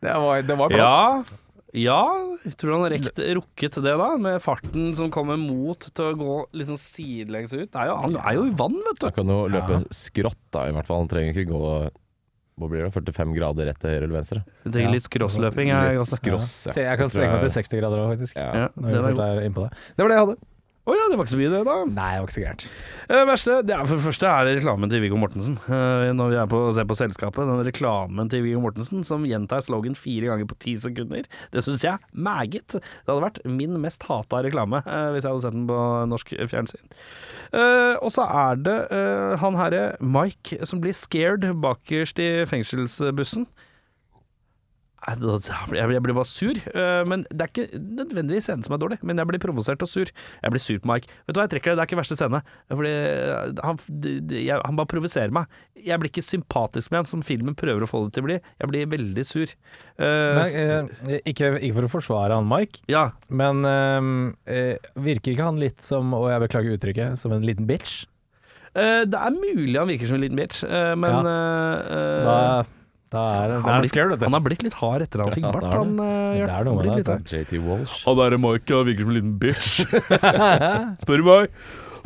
Det var, det var plass. Ja, ja, tror du han har rekt, rukket det da, med farten som kommer mot til å gå liksom sidelengs ut. Det er jo, han er jo i vann, vet du. Han kan jo løpe skrått, da, i hvert fall. Han trenger ikke gå Hvor blir det? 45 grader rett til høyre eller venstre? Du trenger litt skrossløping jeg, Litt skross, ja. Jeg kan strenge meg til 60 grader òg, faktisk. Ja. Ja, Når det var det. Det var det jeg hadde. Å ja, det var ikke så mye det, da. Nei, det var ikke så gærent. Eh, verste, det er for det første er det reklamen til Viggo Mortensen. Eh, når vi er på, ser på Selskapet, den reklamen til Viggo Mortensen som gjentar slogan fire ganger på ti sekunder. Det syns jeg er meget. Det hadde vært min mest hata reklame eh, hvis jeg hadde sett den på norsk fjernsyn. Eh, og så er det eh, han herre Mike som blir scared bakerst i fengselsbussen. Nei, da- da blir- Jeg blir- bare sur. eh, Men Det er ikke nødvendigvis scenen som er dårlig, men jeg blir provosert og sur. Jeg blir sur på Mike. Vet du hva, jeg trekker det. Det er ikke verste scene. Fordi eh, han, han bare provoserer meg. Jeg blir ikke sympatisk med han som filmen prøver å få det til å bli. Jeg blir veldig sur. Nei, eh, ikke, ikke for å forsvare han Mike, ja. men virker ikke han litt som, og jeg beklager uttrykket, som en liten bitch? Det er mulig han virker som en liten bitch, men ja. Da, da er det han, er blitt, han har blitt litt hard etter han fikk bart. det er. Han, eh, Det er noe han med det. JT Walsh. Han derre Mike virker som en liten bitch. Spør meg.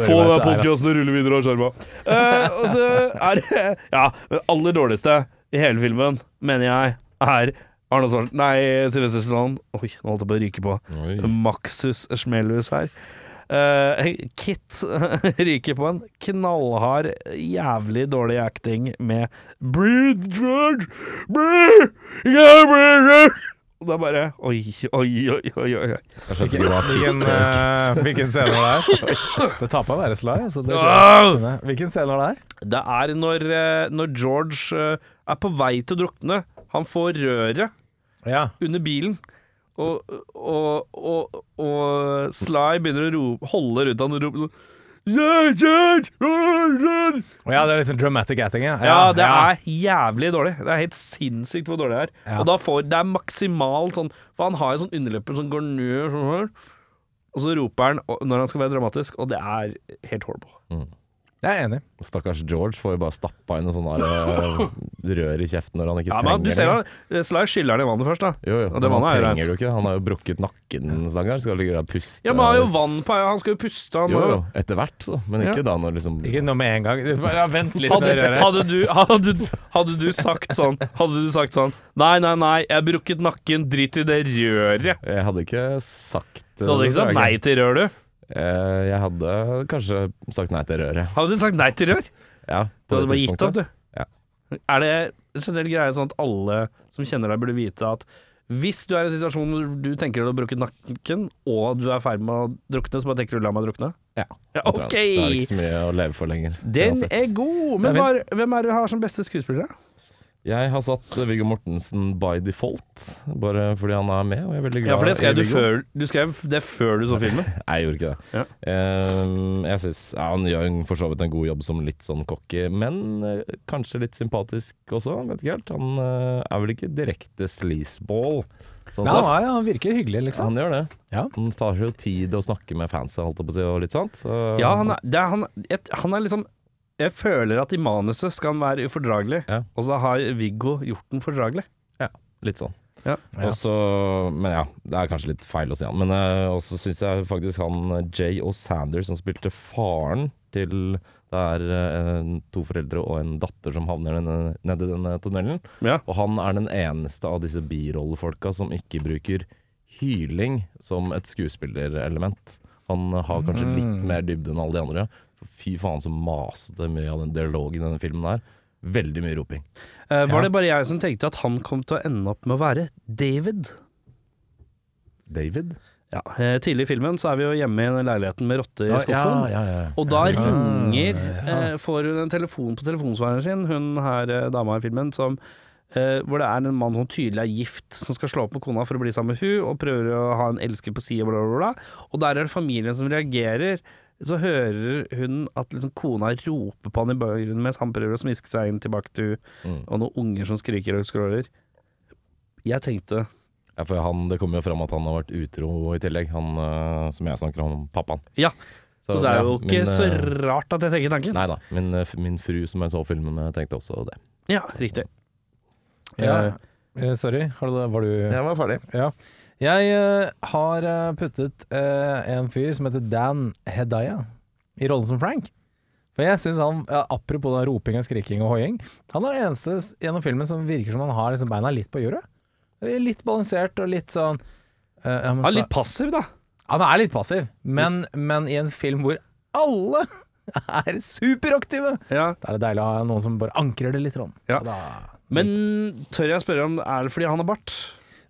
Få den podkasten å rulle videre av skjerma. Eh, og så er det Ja, det aller dårligste i hele filmen, mener jeg, er Arne Svart Nei, Sylvester Stallone. Oi, nå holdt jeg på å ryke på. Oi. Maxus Schmelhus her. Eh, Kit ryker på en knallhard, jævlig dårlig acting med Breathe, George! Breathe! Yeah, breathe! Og det er bare Oi, oi, oi, oi. oi. Hvilken, Kit eh, hvilken scene var det? Det på å være sly, altså. Det! Hvilken scene var det? Det er når, eh, når George eh, er på vei til å drukne. Han får røret Ja. under bilen. Og, og, og, og Sly begynner å rope, holde rundt han og rope sånn yeah, yeah, Oh, George! Å ja, det er litt sånn dramatic acting, ja. Ja, det er jævlig dårlig. Det er helt sinnssykt hvor dårlig det er. Ja. Og da får, det er maksimalt sånn For han har jo sånn underlepper som går ned sånn her. Og så roper han når han skal være dramatisk, og det er helt horrible. Jeg er enig. Stakkars George får jo bare stappa inn en sånn eh, rør i kjeften når han ikke Ja, men du trenger ser det. han Sly skyller han i vannet først, da. Jo, jo, Og det han vannet er jo trenger jo ikke. Han har jo brukket nakken, stakkar. Skal ligge der og puste. Ja, men han har jo vann på han skal jo puste. Han Jo, jo, etter hvert, så. Men ikke da når liksom Ikke noe med en gang. Ja, vent litt Hadde, hadde, du, hadde, hadde du sagt sånn Hadde du sagt sånn Nei, nei, nei, jeg har brukket nakken, drit i det røret. Jeg hadde ikke sagt Du hadde ikke sagt nei til rør, du? Eh, Jeg hadde kanskje sagt nei til røret. Hadde du sagt nei til rør? Ja, Du på hadde det bare gitt opp, tidspunktet. du. Ja. Er det en generell greie sånn at alle som kjenner deg, burde vite at hvis du er i en situasjon hvor du tenker du har brukket nakken, og du er i ferd med å drukne, så bare tenker du 'la meg drukne'? Ja. Ja, ok! Det er ikke så mye å leve for lenger. Den uansett. er god! Men Det er hva, hvem er det du har som beste skuespillere? Jeg har satt Viggo Mortensen by default, bare fordi han er med, og jeg er veldig glad Ja, for det skrev du før Du skrev det før du så filmen. Nei, jeg gjorde ikke det. Ja. Ehm, jeg synes ja, Han gjør for så vidt en god jobb som litt sånn cocky, men uh, kanskje litt sympatisk også. Vet ikke helt. Han uh, er vel ikke direkte sleazeball. Sånn nei, nei, er, han virker hyggelig, liksom. Han gjør det. Ja. Han tar seg jo tid å snakke med fansa, holdt jeg på å si, og litt sånt. Så, Ja, han er, det er, han, et, han er liksom Jeg føler at i manuset skal han være ufordragelig, Ja. og så har Viggo gjort den fordragelig. Litt sånn. Ja. Og så- men ja, det er kanskje litt feil å si han. Men uh, også syns jeg faktisk han eh, Jay og Sanders som spilte faren til Det er eh, to foreldre og en datter som havner nede, nede i denne tunnelen. Ja. Og han er den eneste av disse birollefolka som ikke bruker hyling som et skuespillerelement. Han har kanskje litt mer dybde enn alle de andre. Fy faen så masete mye av den dialogen i denne filmen er. Veldig mye roping. Uh, var Ja. det bare jeg som tenkte at han kom til å ende opp med å være David? David? Ja, eh, Tidlig i filmen så er vi jo hjemme i den leiligheten med rotte i skuffen. ja, ja. Og da ringer eh, Får hun en telefon på telefonsvareren sin, hun her eh, dama i filmen, som eh, hvor det er en mann som tydelig er gift, som skal slå opp med kona for å bli sammen med hun og prøver å ha en elsker på sida, bla, bla, bla. Og der er det familien som reagerer. Så hører hun at liksom kona roper på han i bakgrunnen mens han prøver å smiske seg inn tilbake til Mm. og noen unger som skriker og skråler. Jeg tenkte Ja, for han, Det kommer jo fram at han har vært utro i tillegg, han uh, som jeg snakker om, pappaen. Ja, så, det er ja, jo ikke min, så eh, rart at jeg tenker tanken. Nei da. Min, eh, min fru som jeg så filmen med, tenkte også det. Ja, riktig. Ja. Eh, sorry, var du, Jeg var ferdig. Ja. Jeg uh, har eh, puttet uh, en fyr som heter Dan Hedaya i rollen som Frank. For jeg synes han, ja, apropos da roping og skriking og hoiing, han er den eneste gjennom filmen som virker som han har liksom beina litt på jordet. Litt balansert og litt sånn uh, Han er litt passiv, da. Han er litt passiv, men, men i en film hvor alle er superaktive, Ja. da er det deilig å ha noen som bare ankrer det litt. Sånn. Ja. Da, Men tør jeg spørre om er det fordi han har bart?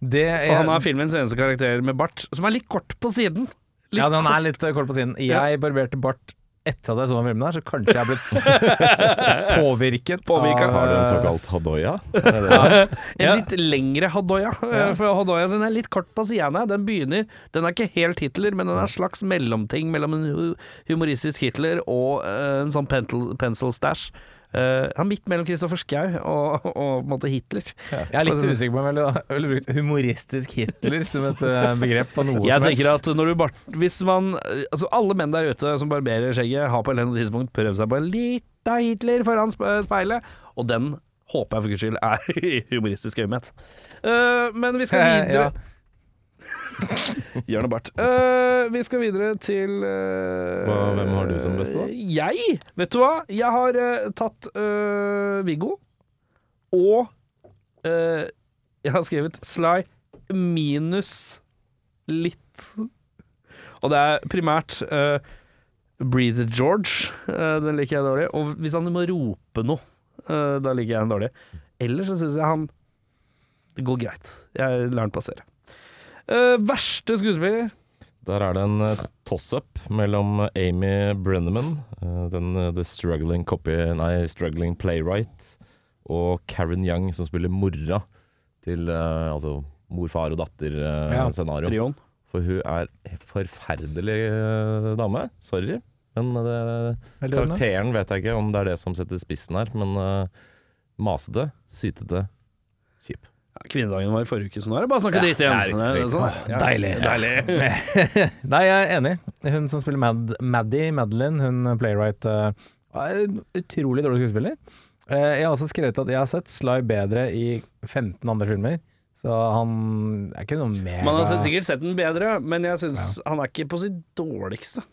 Det For han er filmens eneste karakter med bart, som er litt kort på siden. Litt ja, den er litt eh, kort på siden. Jeg barberte bart etter at jeg så den filmen der, så kanskje jeg er blitt påvirket. Påvirket. av, Har du en såkalt Hadoya? Er? En litt lengre Hadoya. eh, For Hadoya sin er litt kort på sidene. Den begynner Den er ikke helt Hitler, men den er en slags mellomting mellom en humoristisk Hitler og eh, en sånn pencil, pencil stash. Han er midt mellom Kristoffer Schou og, og på en måte Hitler. Jeg er litt usikker på om jeg ville- brukt humoristisk Hitler som et eh, begrep på noe Jeg som helst. at når du bar Hvis man Altså alle menn der ute som barberer skjegget, har på et eller annet tidspunkt prøvd seg på en lita Hitler foran sp- speilet, og den håper jeg for guds skyld er i humoristisk øyemed. Uh, men vi skal videre Ja. Jørn og Bart. Uh, vi skal videre til uh, Hva- hvem har du som beste, da? Jeg? Vet du hva? Jeg har uh, tatt Viggo, og jeg har skrevet Sly minus litt. Og det er primært Breathe George. den liker jeg dårlig. Og hvis han må rope noe, da liker jeg den dårlig. Ellers så syns jeg han Det går greit. Jeg lar den passere. Eh, verste skuespiller? Der er det en eh, toss-up mellom Amy Brenneman, eh, den The Struggling Copy Nei, Struggling Playwright, og Karen Young, som spiller mora til uh, altså mor, far og datter-scenario. ja, For hun er en forferdelig uh, dame. Sorry. Men det, karakteren vet jeg ikke om det er det som setter spissen her. Men masete, sytete, kjip. Ja, kvinnedagen var i forrige uke, så nå er det bare å snakke Ja, dritt igjen. det er sånn, ja. deilig. deilig. Nei, jeg er enig. Hun som spiller Mad, Maddie, Madeline, hun playwright, uh, utrolig dårlig skuespiller. Uh, jeg har også skrevet at jeg har sett Sly bedre i 15 andre filmer, så han er ikke noe mega Man har sikkert sett den bedre, men jeg syns han er ikke på sitt dårligste.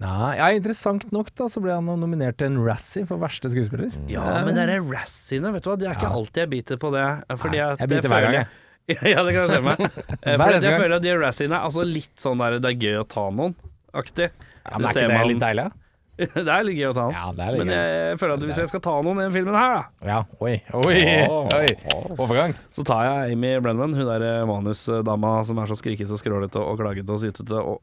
Nei, ja, Interessant nok da, så ble han nominert til en Razzie for verste skuespiller. Ja, men det er Razziene, vet du hva, det er ikke Ja. alltid jeg biter på det. Fordi Nei, jeg biter hver gang, jeg- Ja, det kan jeg se meg. Eh, Fordi jeg føler at de Razziene er altså litt sånn der det er gøy å ta noen-aktig. Ja, men Det er ikke det man- litt deilig? da? det er litt gøy å ta noen. Ja, det er litt Men gøy. jeg føler at hvis jeg skal ta noen i den filmen her, da, Ja, oi, oi, oi. Overgang. så tar jeg Amy Brenman, hun der eh, manusdama som er så skrikete og skrålete og klagete og sytete og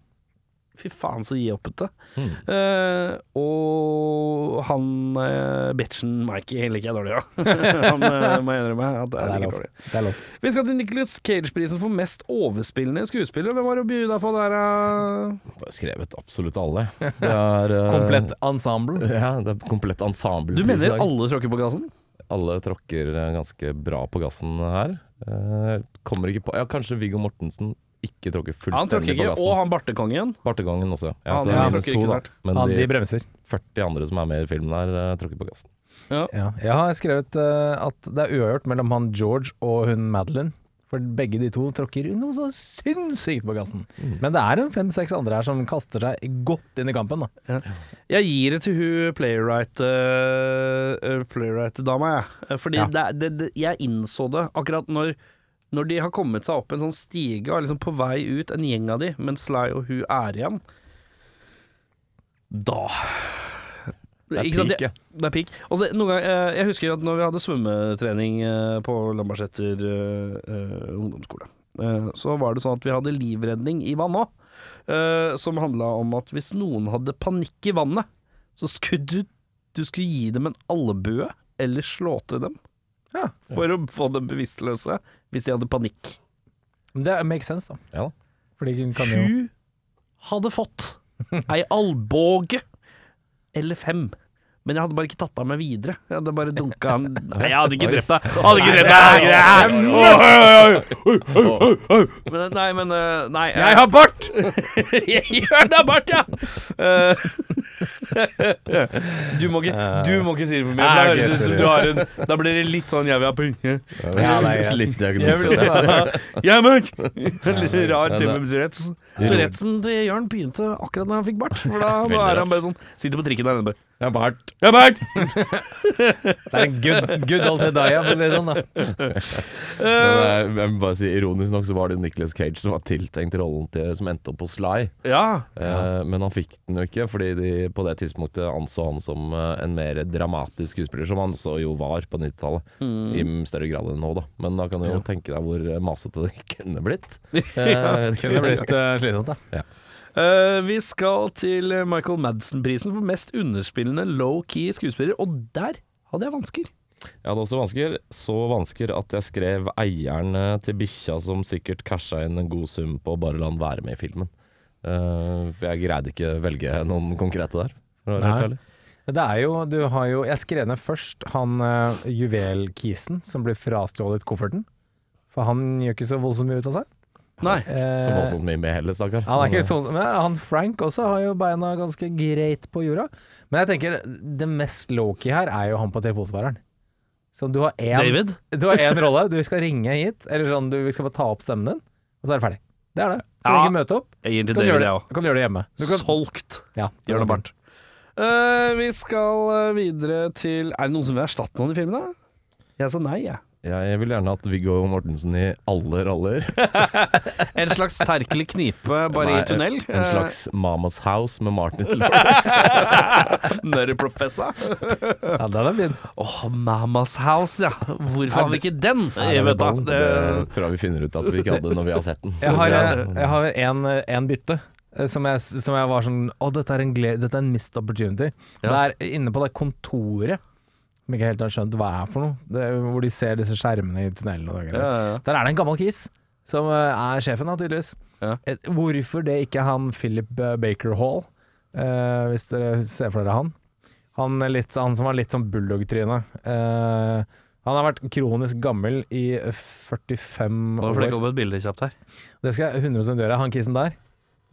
Fy faen, så gi oppete. Mm. Uh, og han uh, bitchen Mikey liker jeg dårlig, ja. han uh, må jeg innrømme at det er lov. dårlig. Det er lov. Vi skal til Nicholas Cage-prisen for mest overspillende skuespiller. Hvem var det å by deg på der? Uh? Skrevet absolutt alle. Det er uh, Komplett ensemble. Ja, det er komplett ensemble. Du mener alle tråkker på gassen? Alle tråkker ganske bra på gassen her. Eh, kommer ikke på Ja, kanskje Viggo Mortensen ikke tråkker Han tråkker fullstendig på ikke, gassen. og han bartekongen. Bartekongen også. Ja, Han- så det han minus tråkker to, da. Men Han, de de bremser. 40 andre som er med i filmen her, eh, tråkker på gassen. Ja. Jeg har skrevet uh, at det er uavgjort mellom han George og hun Madeline. For begge de to tråkker noe så sinnssykt på gassen. Men det er en fem-seks andre her som kaster seg godt inn i kampen. Da. Jeg gir det til hun playwright uh, playwright-dama, jeg. Eh, Fordi Ja. det, det, det, jeg innså det akkurat når når de har kommet seg opp en sånn stige og er liksom på vei ut, en gjeng av de, mens Sly og hun er igjen, da Det er peak, ja. Det er peak. Ganger, eh, jeg husker at når vi hadde svømmetrening eh, på Lambertseter eh, ungdomsskole, uh, så var det sånn at vi hadde livredning i vann òg. som handla om at hvis noen hadde panikk i vannet, så skulle du, du skulle gi dem en albue eller slå til dem. Ja. For å få dem bevisstløse hvis de hadde panikk. Men det makes sense, da. Ja. Fordi hun kan jo hadde fått ei albåge eller fem. Men jeg hadde bare ikke tatt av meg videre. Jeg hadde bare dunka han Nei, jeg hadde ikke drept deg! Jeg hadde ikke drept deg! Men, nei, men eh, Nei. Jeg har bart! gjør det, Bart, ja! Eh, du, må ikke, du må ikke si det for mye, for da høres ut som du har en Da blir det litt sånn jeg vil ha. Ja, det er. Litt diagnose. Litt rar med Tourettes. Tourettesen til Jørn begynte akkurat når han fikk bart. For da, da er han bare sånn Sitter på trikken der nede bare Jeg har bart. Jeg er bart! Det er good, good old Hedaya, for å si det sånn. da. Men eh, jeg vil bare si Ironisk nok så var det Nicholas Cage som var tiltenkt rollen til, som endte opp på Sly. Ja. Eh, men han fikk den jo ikke, fordi de på det tidspunktet anså han som eh, en mer dramatisk skuespiller, som han så jo var på 90-tallet. I større grad enn nå, da. Men da kan du jo tenke deg hvor eh, masete det kunne blitt. Eh, vet. Kunne blitt uh, slitsomt, da. Uh, vi skal til Michael Madsen-prisen for mest underspillende low-key skuespiller, og der hadde jeg vansker. Jeg hadde også vansker. Så vansker at jeg skrev eieren eh, til bikkja som sikkert casha inn en god sum på å bare la han være med i filmen. Uh, jeg greide ikke velge noen konkrete der. Nei. Det er jo, du har jo Jeg skrev ned først han uh, juvelkisen som blir frastjålet kofferten. For han gjør ikke så voldsomt mye ut av seg. Nei. Så Eh, voldsomt mye med heller, stakkar. Han er ikke sånn men Han Frank også har jo beina ganske greit på jorda. Men jeg tenker det mest low-key her er jo han på telefonsvareren. Så du har én David? Du har én rolle. Du skal ringe hit, eller sånn du skal bare ta opp stemmen din, og så er det ferdig. Det er det. Du kan Ja. ikke møte opp. Jeg gir Du til kan David, jeg det, òg. kan gjøre det hjemme. Du kan, Solgt. ja, Gjør det varmt. Uh, vi skal eh, videre til Er det noen som vil erstatte noen i filmen, da? Jeg sa nei, jeg. Jeg vil gjerne hatt Viggo Mortensen i alle roller. En slags Terkelig knipe, bare Nei, i tunnel. En slags Mamas House med Martin Lawrence. Nørreprofessor. ja, den er fin. Åh, Mamas House, ja. Hvorfor har vi ikke den? Jeg vet da. Det tror jeg vi finner ut at vi ikke hadde når vi har sett den. Jeg har, jeg har en, en bytte. eh, Som jeg, som jeg var sånn Å, dette er en, dette er en missed opportunity. Det er inne på det kontoret som ikke helt har skjønt hva er for noe. Det, hvor de ser disse skjermene i tunnelen og det greier. Ja, ja. Der er det en gammel kis som eh, er sjefen, da, tydeligvis. Ja. Hvorfor det ikke er han Philip eh, Baker Hall, eh, hvis dere ser for dere han. Han, er litt, han som har litt sånn bulldog-tryne. Eh, han har vært kronisk gammel i 45 år. Hvorfor det komme et bilde kjapt her. Det skal jeg 100% gjøre, han kissen der.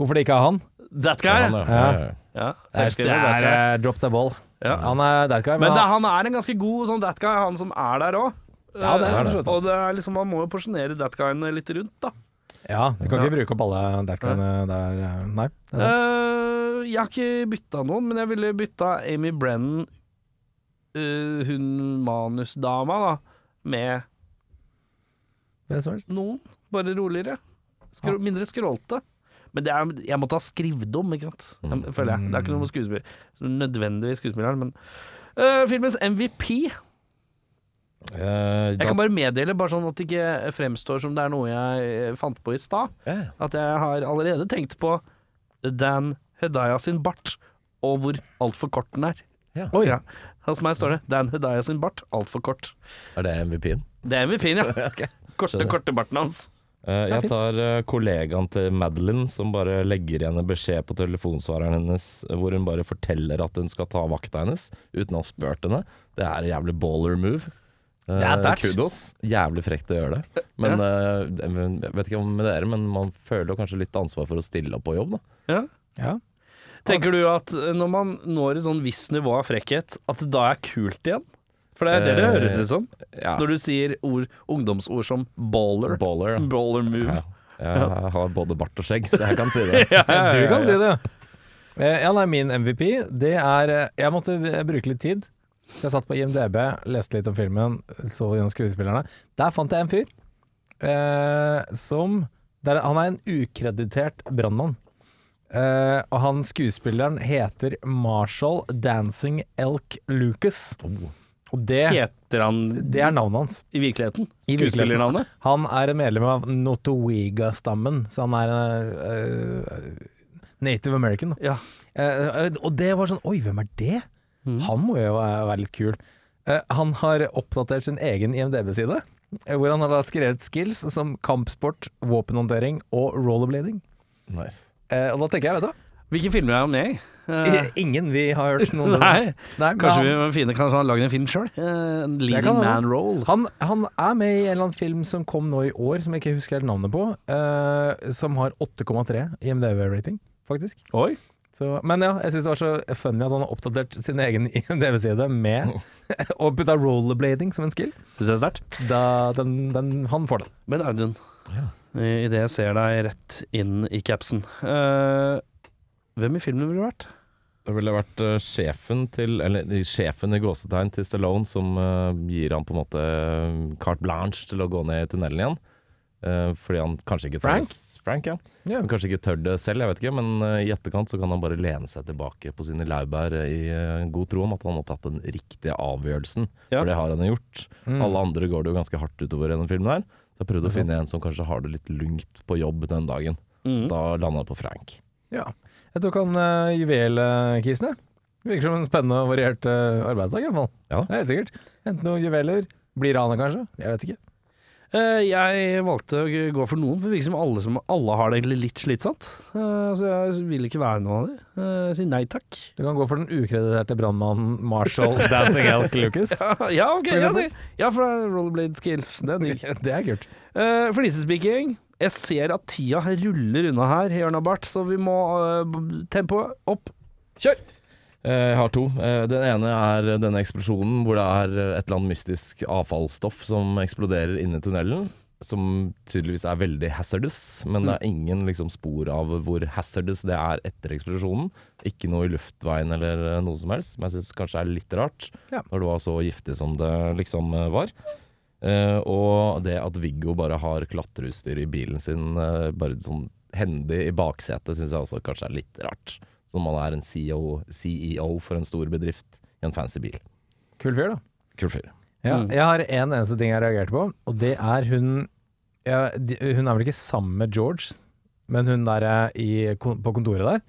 Hvorfor det ikke er han? That guy! Ja, han, Ja, ja. Ja, ja. ja. Det er, eh, drop the ball. Ja. Han er that guy, Men det, han, er en ganske god sånn that guy, han som er der òg. Ja, det er det. Og det er liksom, man må jo porsjonere that guyene litt rundt, da. Ja, vi kan ikke bruke opp alle that guyene der. eh, Nei, det er sant. Eh, jeg har ikke bytta noen, men jeg ville bytta Amy Brennan, uh, hun manusdama, da, med noen. Bare roligere. Skro mindre skrålte. Men det er, jeg måtte ha skrevet om, ikke sant. Jeg, føler jeg. Det er ikke noe med skuespill nødvendigvis skuespilleren, men uh, Filmens MVP Eh, Jeg kan bare meddele, bare sånn at det ikke fremstår som det er noe jeg eh, fant på i stad, Ja. at jeg har allerede tenkt på Dan Hedaya sin bart, og hvor altfor kort den er. Ja. Oi. Ja. Hos meg står det 'Dan Hedaya sin bart, altfor kort'. Er det MVP-en? Det er MVP-en, ja. Korte, korte barten hans. Eh, jeg tar eh, kollegaen til Madeline som bare legger igjen en beskjed på telefonsvareren hennes eh, hvor hun bare forteller at hun skal ta vakta hennes uten å ha spurt henne. Det er en jævlig baller move. Eh, Det er sterkt. Kudos. Jævlig frekt å gjøre det. Men eh, jeg vet ikke om med dere, men man føler jo kanskje litt ansvar for å stille opp på jobb, da. Ja. Ja. Tenker du at når man når et sånn visst nivå av frekkhet, at det da er kult igjen? For det er det det Eh, høres ut som. Ja. Når du sier ord, ungdomsord som baller. Baller, ja. Baller move. Ja. Jeg har både bart og skjegg, så jeg kan si det. Du kan si det, ja. Eh, nei, min MVP, det er eh, Jeg måtte bruke litt tid. Så Jeg satt på IMDb, leste litt om filmen, så gjennom skuespillerne. Der fant jeg en fyr eh, som der, Han er en ukreditert brannmann. Eh, og han skuespilleren heter Marshall Dancing Elk Lucas. Oh. Og det, Heter han det er navnet hans. i virkeligheten? I. Skuespillernavnet? Han er en medlem av Notowiga-stammen, så han er uh, native american. Ja. Uh, og det var sånn Oi, hvem er det? Mm. Han må jo være, litt kul. Uh, han har oppdatert sin egen IMDb-side, hvor han har skrevet skills som kampsport, våpenhåndtering og rollerblading. Nice. Eh, og da tenker jeg, vet du Hvilke filmer er han med i? Uh, Ingen vi har hørt noen Nei, Nei, kanskje han, vi finne Kanskje han har en film sjøl? en leading man role. han, han er med i en eller annen film som kom nå i år, som jeg ikke husker helt navnet på, Uh, som har 8,3 IMDb-rating, faktisk. Oi. Så, men ja, jeg syns det var så funny at han har oppdatert sin egen IMDv-side med å putte rollerblading som en skill. Det er sterkt. Da, den, den, han får den. Men Audun, Ja. idet jeg ser deg rett inn i capsen eh, Hvem i filmen ville du vært? Det ville vært uh, sjefen til Eller sjefen i gåsetegn til Stallone som uh, gir han på en måte eh, carte blanche til å gå ned i tunnelen igjen. Uh, fordi han kanskje ikke tør Frank? Frank, ja. Yeah. Han kanskje ikke tør det selv, jeg vet ikke. Men i etterkant så kan han bare lene seg tilbake på sine laurbær i god tro om at han har tatt den riktige avgjørelsen. Ja. For det har han gjort. Mm. Alle andre går det jo ganske hardt utover gjennom filmen her. Så jeg prøvde å finne en som kanskje har det litt lungt på jobb den dagen. Mm. Da landa jeg på Frank. Ja. Jeg tok han uh, juvelkisen, jeg. Virker som en spennende og variert uh, arbeidsdag, iallfall. Ja. Det er helt sikkert. Hente noen juveler. Blir rane, kanskje? Jeg vet ikke. Uh, jeg valgte å gå for noen, for det virker som alle, som alle har det egentlig litt slitsomt. Uh, så jeg vil ikke være noen av dem. Uh, si nei takk. Du kan gå for den ukrediterte brannmannen Marshall Dancing Elk Lucas. Ja, ja, ok, For ja, det, ja, for er rollerblade skills. Det er digg. Det er kult. Uh, Flisespeaking. Jeg ser at tida ruller unna her, Jørn Bart, så vi må uh, tempoet opp. Kjør! Eh, Jeg har to. Eh, Den ene er denne eksplosjonen hvor det er et eller annet mystisk avfallsstoff som eksploderer inni tunnelen. Som tydeligvis er veldig hazardous, men det er ingen liksom, spor av hvor hazardous det er etter eksplosjonen. Ikke noe i luftveien eller eh, noe som helst, som jeg syns kanskje er litt rart. Ja. Når det var så giftig som det liksom eh, var. Eh, og det at Viggo bare har klatreutstyr i bilen sin, eh, bare sånn hendig i baksetet, syns jeg også kanskje er litt rart. Som man er en CEO, CEO for en stor bedrift i en fancy bil. Kul fyr, da. Kul fyr. Ja, Mm. jeg har en eneste ting jeg reagerte på, og det er hun ja, Hun er vel ikke sammen med George, men hun der i, på kontoret der,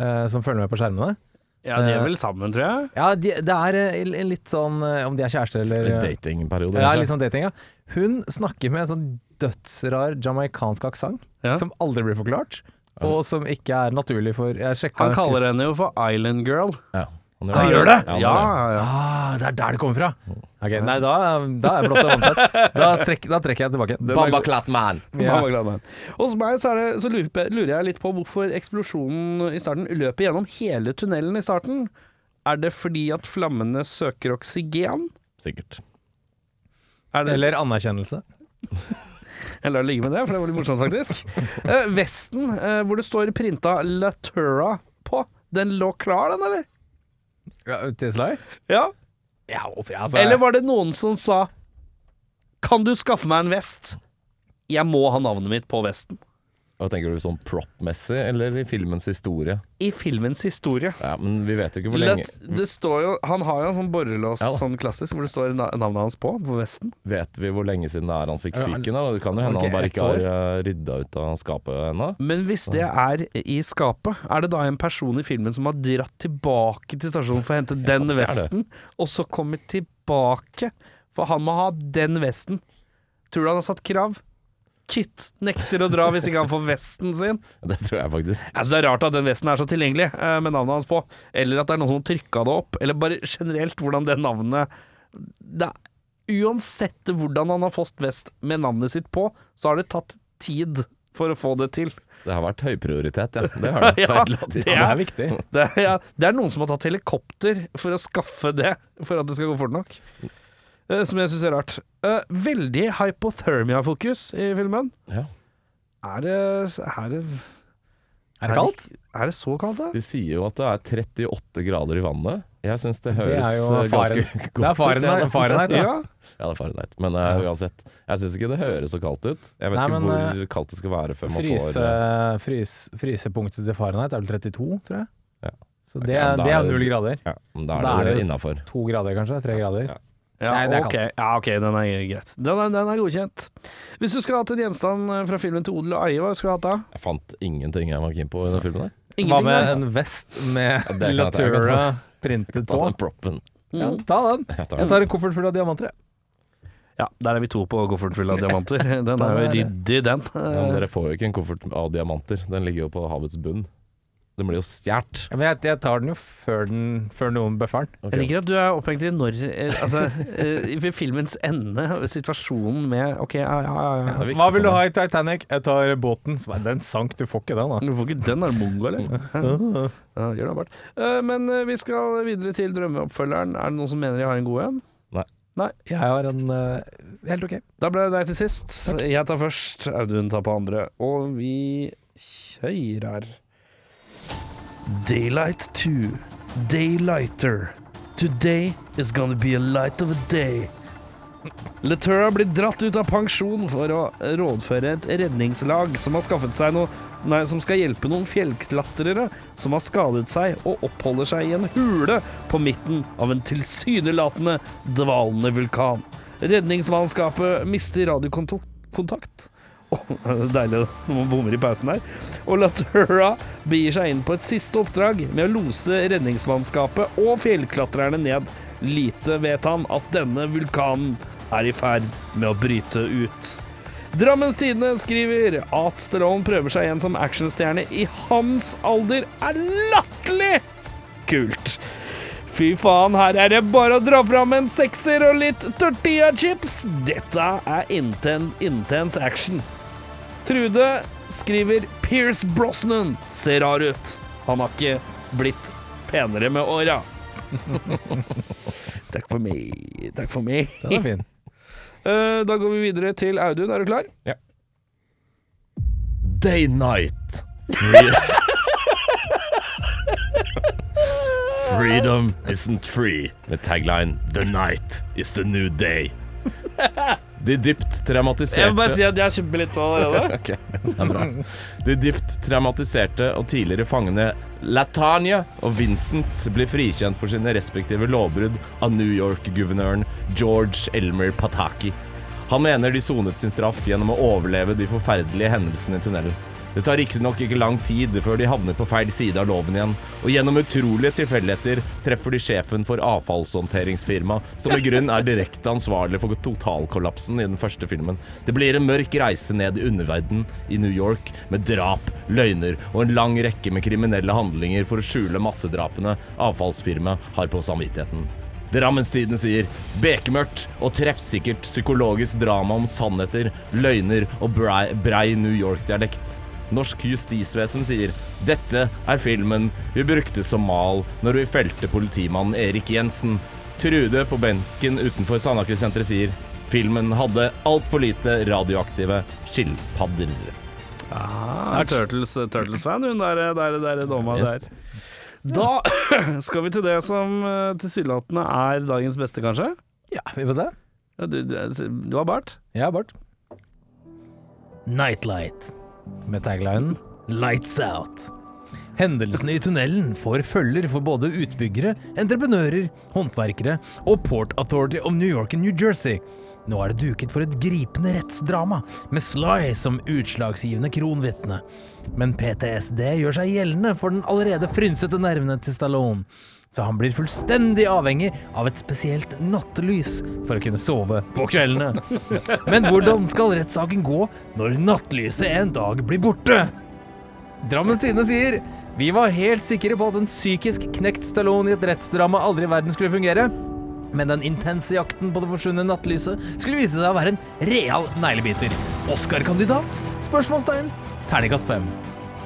eh, som følger med på skjermene. Ja, de er vel sammen, tror jeg. Ja, de, det er eh, en litt sånn eh, Om de er kjærester eller Litt datingperiode. Ja, kanskje? litt sånn dating, ja. Hun snakker med en sånn dødsrar jamaicansk aksent, Ja. som aldri blir forklart, og som ikke er naturlig for Jeg sjekka Han kaller henne jo for Island Girl. Ja. Han Han gjør det? Ja, Ja, ja. Ah, det er der det kommer fra! Ok, Nei, da, da er blått og vanntett. Da, trekk, da trekker jeg tilbake. Bamba Clat Man. Ja. Man. Hos meg så, er det, så lurer, jeg- litt på hvorfor eksplosjonen i starten løper gjennom hele tunnelen i starten. Er det fordi at flammene søker oksygen? Sikkert. Er det, Eller anerkjennelse. jeg lar det ligge med det, for det var litt morsomt, faktisk. Uh, vesten, uh, hvor det står printa Latura på, den lå klar, den, eller? Til Sly? Ja. Ja, hvorfor altså, Eller var det noen som sa Kan du skaffe meg en vest? Jeg må ha navnet mitt på vesten. Hva tenker du sånn prop-messig, eller i filmens historie? I filmens historie. Ja, men vi vet jo ikke hvor lenge Let, det står jo, han har jo en sånn borrelås Ja sånn klassisk hvor det står navnet hans på, på vesten. Vet vi hvor lenge siden det er han fikk fyken? da? Det kan jo hende okay, han bare ikke har uh, rydda ut av skapet ennå. Men hvis det er i skapet, er det da en person i filmen som har dratt tilbake til stasjonen for å hente den det det. vesten, og så kommet tilbake? For han må ha den vesten. Tror du han har satt krav? Kit nekter å dra hvis ikke han får vesten sin. Det tror jeg faktisk. Altså Det er rart at den vesten er så tilgjengelig eh, med navnet hans på. Eller at det er noen som har trykka det opp. Eller bare generelt hvordan det navnet det er, Uansett hvordan han har fått vest med navnet sitt på, så har det tatt tid for å få det til. Det har vært høyprioritet, ja. Det har det. Ja, det, er, Det er viktig. Det er, ja, det er noen som har tatt helikopter for å skaffe det, for at det skal gå fort nok. Eh, som jeg syns er rart. Eh, veldig hypothermia-fokus i filmen. Ja. Er det, er det Er det kaldt? Er det så kaldt, da? De sier jo at det er 38 grader i vannet. Jeg syns det Det høres er jo eh, ganske godt ut. Det er. Fahrenheit, ja. Fahrenheit. Ja. Ja, det er Fahrenheit. Men uh, uansett, jeg syns ikke det høres så kaldt ut. Jeg vet Nei, ikke men, hvor kaldt det skal være før man Fryse, får eh, frys, frysepunktet til Fahrenheit er vel 32, tror jeg. Ja. Så det, ja, er- det null grader. Ja, men da Så er da er det det- innafor. To grader kanskje? Tre grader? Ja. Ja, Nei, det er ok. kaldt. ja, ok, den er greit. Den er, den er godkjent. Hvis du skulle hatt en gjenstand eh, fra filmen til odel og eie, hva skulle du hatt da? Jeg fant ingenting jeg var keen på i den filmen der. Hva med da? en vest med Ja, ta, Latura printet printet Ta på? den proppen. Ja, Mm. ta den. Jeg tar Jeg tar en koffert full av diamanter. jeg. Ja, der er vi to på kofferten full av diamanter. Den er jo ryddig, den. Ja, dere får jo ikke en koffert av diamanter. Den ligger jo på havets bunn. Den blir jo stjålet. Ja, men jeg, jeg tar den jo før, den, før noen bøffer den. Jeg liker at du er opphengt i når eh, Altså, eh, ved filmens ende, situasjonen med OK, ja, ja, ja. ja. Viktig Hva vil du ha i Titanic? Jeg tar båten. Den sank, du får ikke den da. Du får ikke den, er mongo, eller? Ja, gjør det, Bart. Eh, Men vi skal videre til drømmeoppfølgeren. Er det noen som mener jeg har en god en? Jeg har en uh, helt ok. Da ble det deg til sist. Jeg tar først, Audun tar på andre. Og vi kjører Daylight 2. Daylighter. Today is gonna be a light of a day. Letura blir dratt ut av pensjon for å rådføre et redningslag som har skaffet seg noe Nei, som skal hjelpe noen fjellklatrere som har skadet seg og oppholder seg i en hule på midten av en tilsynelatende dvalende vulkan. Redningsmannskapet mister radiokontakt deilig når man bommer i pausen der. Og Latura begir seg inn på et siste oppdrag med å lose redningsmannskapet og fjellklatrerne ned. Lite vet han at denne vulkanen er i ferd med å bryte ut. Drammens Tidende skriver at Stallone prøver seg igjen som actionstjerne i hans alder, er latterlig kult. Fy faen, her er det bare å dra fram en sekser og litt tortilla chips. Dette er intens, intens action. Trude skriver Pierce Brosnan ser rar ut. Han har ikke blitt penere med åra. Takk for meg. Takk for meg. Den er fin. Uh, da går vi videre til Audun. Er du klar? Ja. Day night. Free- Freedom isn't free, med tagline The night is the new day. De dypt traumatiserte Jeg vil bare si at jeg kjøper litt allerede. okay, det er bra. De dypt traumatiserte og tidligere fangene Latanya og Vincent blir frikjent for sine respektive lovbrudd av New York-guvernøren George Elmer Pataki. Han mener de sonet sin straff gjennom å overleve de forferdelige hendelsene i tunnelen. Det tar riktignok ikke lang tid før de havner på feil side av loven igjen, og gjennom utrolige tilfeldigheter treffer de sjefen for avfallshåndteringsfirmaet, som i grunn er direkte ansvarlig for totalkollapsen i den første filmen. Det blir en mørk reise ned i underverden i New York, med drap, løgner og en lang rekke med kriminelle handlinger for å skjule massedrapene avfallsfirmaet har på samvittigheten. Drammenstiden sier bekmørkt og treffsikkert psykologisk drama om sannheter, løgner og brei, brei New York-dialekt. Norsk justisvesen sier dette er filmen vi brukte som mal når vi felte politimannen Erik Jensen. Trude på benken utenfor Sandaker-senteret sier filmen hadde altfor lite radioaktive skilpadder. Ah, er Turtles-fan, hun der, der, der dama Yes. der. Da skal vi til det som eh, tilsynelatende er dagens beste, kanskje? Ja, vi får se. Ja, du, du, du har bart? Jeg har bart. Nightlight. Med taglinen Lights Out. Hendelsene i tunnelen får følger for både utbyggere, entreprenører, håndverkere og Port Authority of New York and New Jersey. Nå er det duket for et gripende rettsdrama, med Sly som utslagsgivende kronvitne. Men PTSD gjør seg gjeldende for den allerede frynsete nervene til Stallone. Så han blir fullstendig avhengig av et spesielt nattlys for å kunne sove på kveldene. Men hvordan skal rettssaken gå når nattlyset en dag blir borte? Drammens Tidende sier Vi var helt sikre på at en psykisk knekt Stallone i et rettsdrama aldri i verden skulle fungere. Men den intense jakten på det forsvunne nattlyset skulle vise seg å være en real neglebiter. Oscar-kandidat? Spørsmålstegn. Terningkast fem.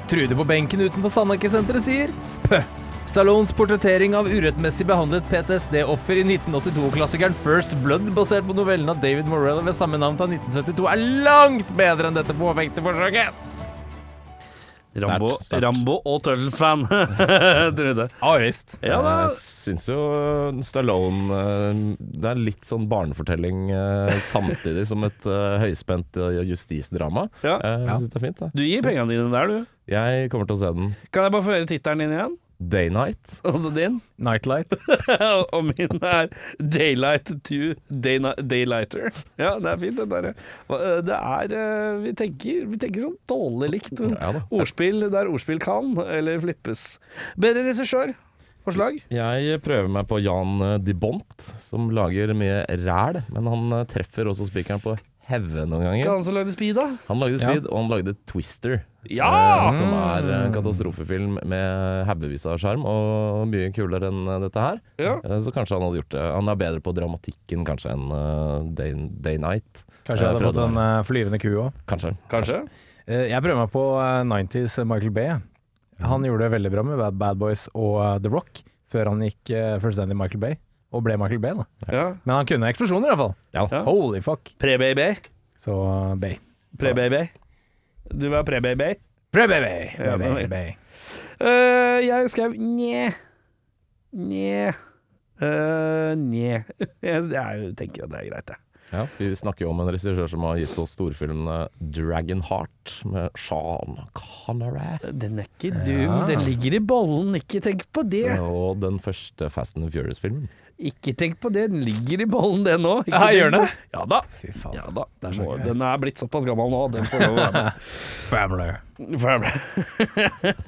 Trude på benken utenfor Sandaker-senteret sier Pøh. Stallones portrettering av urettmessig behandlet PTSD-offer i 1982-klassikeren First Blood, basert på novellen av David Morell ved samme navn fra 1972, er langt bedre enn dette påfengte forsøket. Rambo, start, start. Rambo og Turtles-fan, Trude. Ja visst. Ja da. Jeg syns jo Stallone eh, Det er litt sånn barnefortelling eh, samtidig som et eh, høyspent justisdrama. Ja. Jeg syns det er fint. Da. Du gir pengene dine der, du. Jeg kommer til å se den. Kan jeg bare få høre tittelen din igjen? Day Night. Altså din? Nightlight. og min er Daylight to Dayna- Daylighter. Ja, det er fint, det der. Det er eh, Vi tenker, vi tenker sånn dårlig likt. Ja. Ordspill der ordspill kan, eller flippes. Bedre regissør. Forslag? Jeg prøver meg på Jan eh, de Bont, som lager mye ræl, men han eh, treffer også spikeren på hodet noen ganger. ganger. han som lagde Speed, da? Han lagde Ja. Speed, og han lagde Twister. Ja! Uh, Som er en katastrofefilm med haugevis av skjerm, og mye kulere enn eh, dette her. Ja. Uh, Så kanskje han hadde gjort det. Han er bedre på dramatikken kanskje enn uh, Day, Day Night. Kanskje han hadde fått en flyvende ku òg. Kanskje. Kanskje? jeg prøver meg på eh, 90s Michael Bay. Han gjorde det veldig bra med Bad, Bad Boys og The Rock, før han gikk uh, fullstendig Michael Bay, og ble Michael Bay. da. Ja. Men han kunne eksplosjoner, iallfall. Ja. Ja. Holy fuck. Pre-Bay Så uh, Bay. Du var pre-baby. Pre-baby! Ja, uh. Eh, jeg skrev nje. Nje. Uh, nje. Jeg, jeg tenker at det er greit, jeg. Ja, vi snakker jo om en regissør som har gitt oss storfilmene Dragon Heart med Sean Connery. Den er ikke dum. Den ligger i bollen, ikke tenk på det. Og den første Fast and Furious-filmen. Ikke tenk på det, den ligger i bollen, den òg. Ja, gjør den det? Ja da. Fy faen. Ja da. Er så Må- Den er blitt såpass gammel nå, den får lov å være med. Family.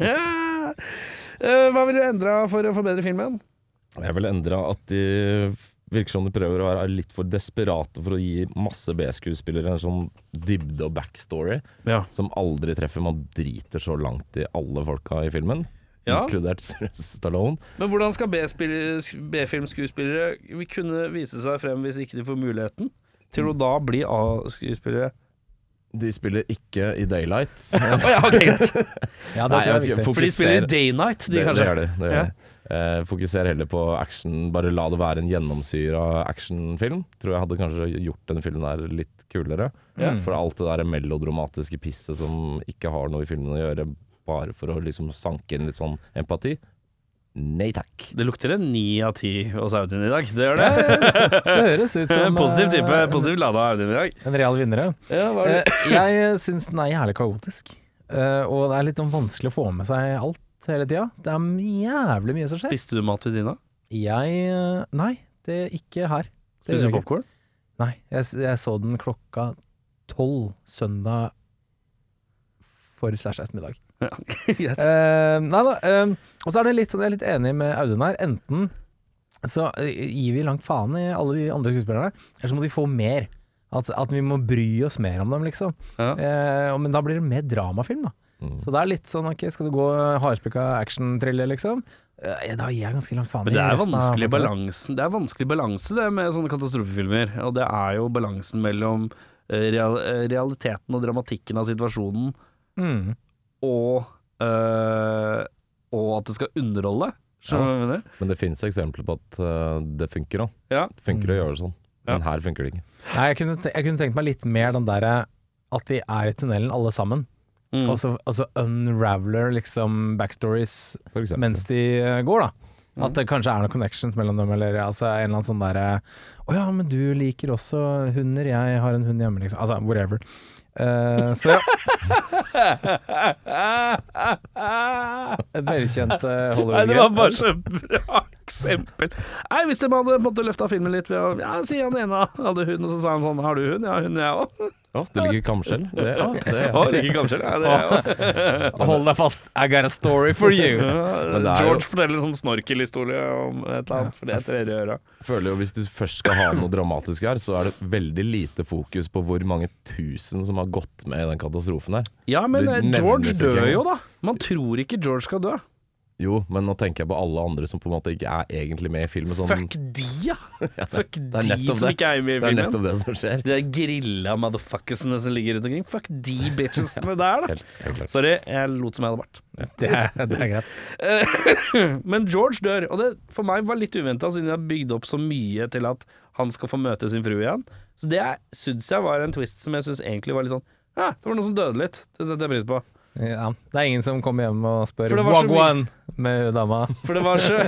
Eh, Hva ville du endra for å forbedre filmen? Jeg vil endre at de virker som de prøver å være litt for desperate for å gi masse B-skuespillere en sånn dybde og backstory Ja. som aldri treffer. Man driter så langt i alle folka i filmen, Ja. inkludert Stallone. Men hvordan skal B-filmskuespillere kunne vise seg frem hvis ikke de får muligheten til å da bli A-skuespillere? De spiller ikke i Daylight. Ja, det Nei, jeg vet ikke. For de spiller i Daynight, de det, kanskje. det gjør de. Det gjør de. Eh, fokuser heller på action. Bare la det være en gjennomsyra actionfilm. Tror jeg hadde kanskje gjort den filmen der litt kulere. Mm. For alt det der melodramatiske pisset som ikke har noe i filmen å gjøre, bare for å liksom sanke inn litt sånn empati. Nei takk. Det lukter en ni av ti hos Audun i dag. Det gjør det. Det høres ut som Positiv type. positiv lada Audun i dag. En real vinner, ja. Eh, Jeg syns den er jævlig kaotisk. Eh, og det er litt sånn vanskelig å få med seg alt hele tida. Det er jævlig mye som skjer. Spiste du mat ved siden av? Jeg eh, Nei, det er ikke her. Det Spiste du popkorn? Nei, jeg, jeg så den klokka tolv søndag for slash ettermiddag. Greit. uh, nei da. Uh, og så er det litt sånn, jeg er litt enig med Audun her. Enten så gir vi langt faen i alle de andre skuespillerne, eller så må de få mer. At, at vi må bry oss mer om dem, liksom. Ja. Eh, men da blir det mer dramafilm, da. Mm. Så det er litt sånn, ok, skal du gå hardspikka action-thriller, liksom? Ja, da gir jeg ganske langt faen Men det i er resten av vanskelig balansen Det er vanskelig balanse det med sånne katastrofefilmer. Og det er jo balansen mellom eh, real, eh, realiteten og dramatikken av situasjonen Mm. og øh, Og at det skal underholde. Ja. Men det fins eksempler på at uh, det funker òg. Ja. Det funker å gjøre det sånn. Ja. Men her funker det ikke. Nei, jeg kunne, jeg kunne tenkt meg litt mer den derre at de er i tunnelen alle sammen, Mm. og så og så unraveler liksom backstories mens de eh, går, da. Mm. At det kanskje er noen connections mellom dem, eller altså en eller annen sånn derre Å ja, men du liker også hunder, jeg har en hund hjemme, liksom. Altså whatever. Uh, så ja. Et velkjent uh, Nei, det var bare så bra eksempel. Nei, Hvis de hadde måttet løfta filmen litt ved å Ja, si han ene hadde hund, og så sa han sånn Har du hund? Ja, hund jeg òg. Å, det ligger kamskjell. Det, ja, det, Å, ikke kamskjell. Ja, det er ja. Hold deg fast, I got a story for you. Er jo- George forteller en sånn snorkelhistorie om et eller annet, for det er tredje øra. føler jo Hvis du først skal ha noe dramatisk her, så er det veldig lite fokus på hvor mange tusen som har gått med i den katastrofen her. Ja, men George dør jo, da. Man tror ikke George skal dø. Jo, men nå tenker jeg på alle andre som på en måte ikke er egentlig med i filmen. Sånn, Fuck de, ja. Fuck de som det. ikke er med i filmen. det er nettopp det som skjer. De grilla motherfuckersene som ligger rundt omkring. Fuck de bitchesene der, da. Helt, helt. Sorry, jeg lot som jeg hadde vært. Det er, det er greit. Men George dør, og det for meg var litt uventa, siden jeg har bygd opp så mye til at han skal få møte sin frue igjen. Så det syns jeg var en twist som jeg syns egentlig var litt sånn Ja, det var noen som døde litt. Det setter jeg pris på. Ja, det er ingen som kommer hjem og spør Wagwan med dama. For det var, så,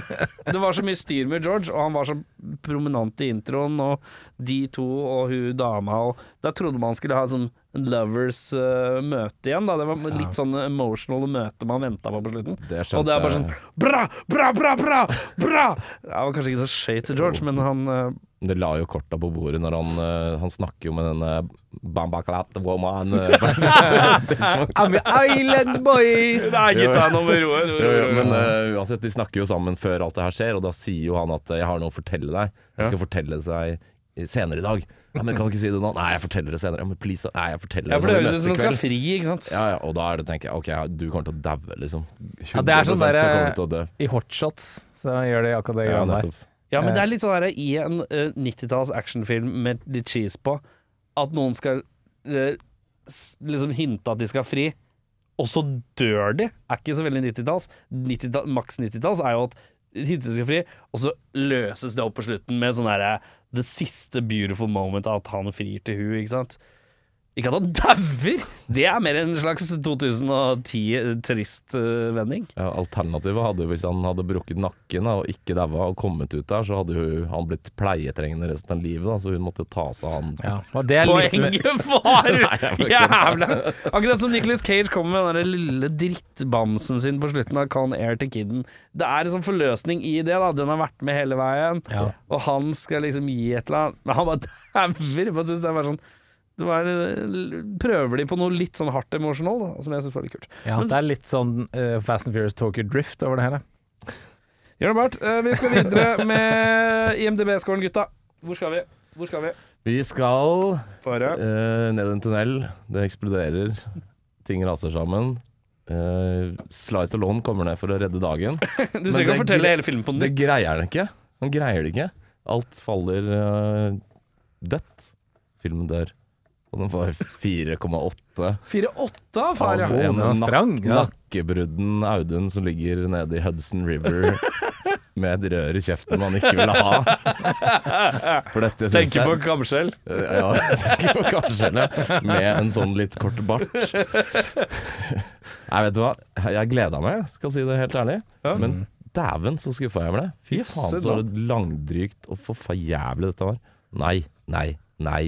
det var så mye styr med George, og han var så prominent i introen, og de to og hun dama, og da trodde man skulle ha sånn lovers uh, møte igjen, da. Det var litt sånn emotional møte man venta på på slutten. Det Og det er bare sånn bra, bra, bra, bra, bra! Det var kanskje ikke så skøy til George, men han uh, Det la jo korta på bordet når han, uh, han snakker jo med den Bambaklat woman. I'm an island boy! Nei, gutta, nummer én. men eh, uansett, de snakker jo sammen før alt det her skjer, og da sier jo han at 'jeg har noe å fortelle deg'. Jeg skal fortelle det til deg senere i dag. Ja, men kan du ikke si det nå? Nei, jeg forteller det senere. Ja, men please. Nei, jeg forteller ja, for det høres ut som i han skal fri, ikke sant? Ja, ja, og da er det, tenker jeg, ok, ja, du kommer til å daue, liksom. 100 Ja, det er sånn så der- kommer du til å dø. I hotshots så gjør de akkurat det Ja, greiene der. Ja, men det er litt sånn der i en uh, 90-talls actionfilm med litt cheese på, at noen skal uh, liksom hinte at de skal fri, og så dør de. Er ikke så veldig 90-talls. 90 maks 90-talls er jo at hintet skal fri, og så løses det opp på slutten med sånn derre det siste beautiful moment at han frir til hun, ikke sant. Ikke at han dauer! Det er mer en slags 2010-trist uh, vending. Ja, alternativet hadde jo hvis han hadde brukket nakken da, og ikke daua og kommet ut der, så hadde jo han blitt pleietrengende resten av livet. Da, så hun måtte jo ta seg av han. Ja, det er Poenget var jævla Akkurat som Nicolas Cage kommer med den lille drittbamsen sin på slutten av Con Air til Kidden. Det er en sånn forløsning i det. da Den har vært med hele veien, Ja. og han skal liksom gi et eller annet Men han bare dauer. Jeg bare synes det er bare sånn det var, prøver de på noe litt sånn hardt emosjonal, da, som jeg syns var litt kult. Ja, det er litt sånn uh, Fast and Furious Tokyo Drift over det hele. Gjør det, Bart. uh, vi skal videre med IMDb-skåren, gutta. Hvor skal vi? Hvor skal vi? Vi skal uh, eh, ned en tunnel. Det eksploderer. Ting raser sammen. Uh, Slice Alone kommer ned for å redde dagen. Du Men trenger ikke å fortelle hele filmen på Det nytt. greier han ikke. Han greier det ikke. Alt faller uh, dødt. Filmen dør. Og den får 4,8 4-8, far, ja. strang, nak ja. nakkebrudden Audun som ligger nede i Hudson River med et rør i kjeften man ikke ville ha. For dette syns Tenker på kamskjell. Ja, jeg tenker på kamskjellet med en sånn litt kort bart. Nei, vet du hva. Jeg gleda meg, skal si det helt ærlig. Men dæven, så skuffa jeg ble. Fy yes, faen, så det langdrygt og for jævlig dette var. Nei, nei, nei.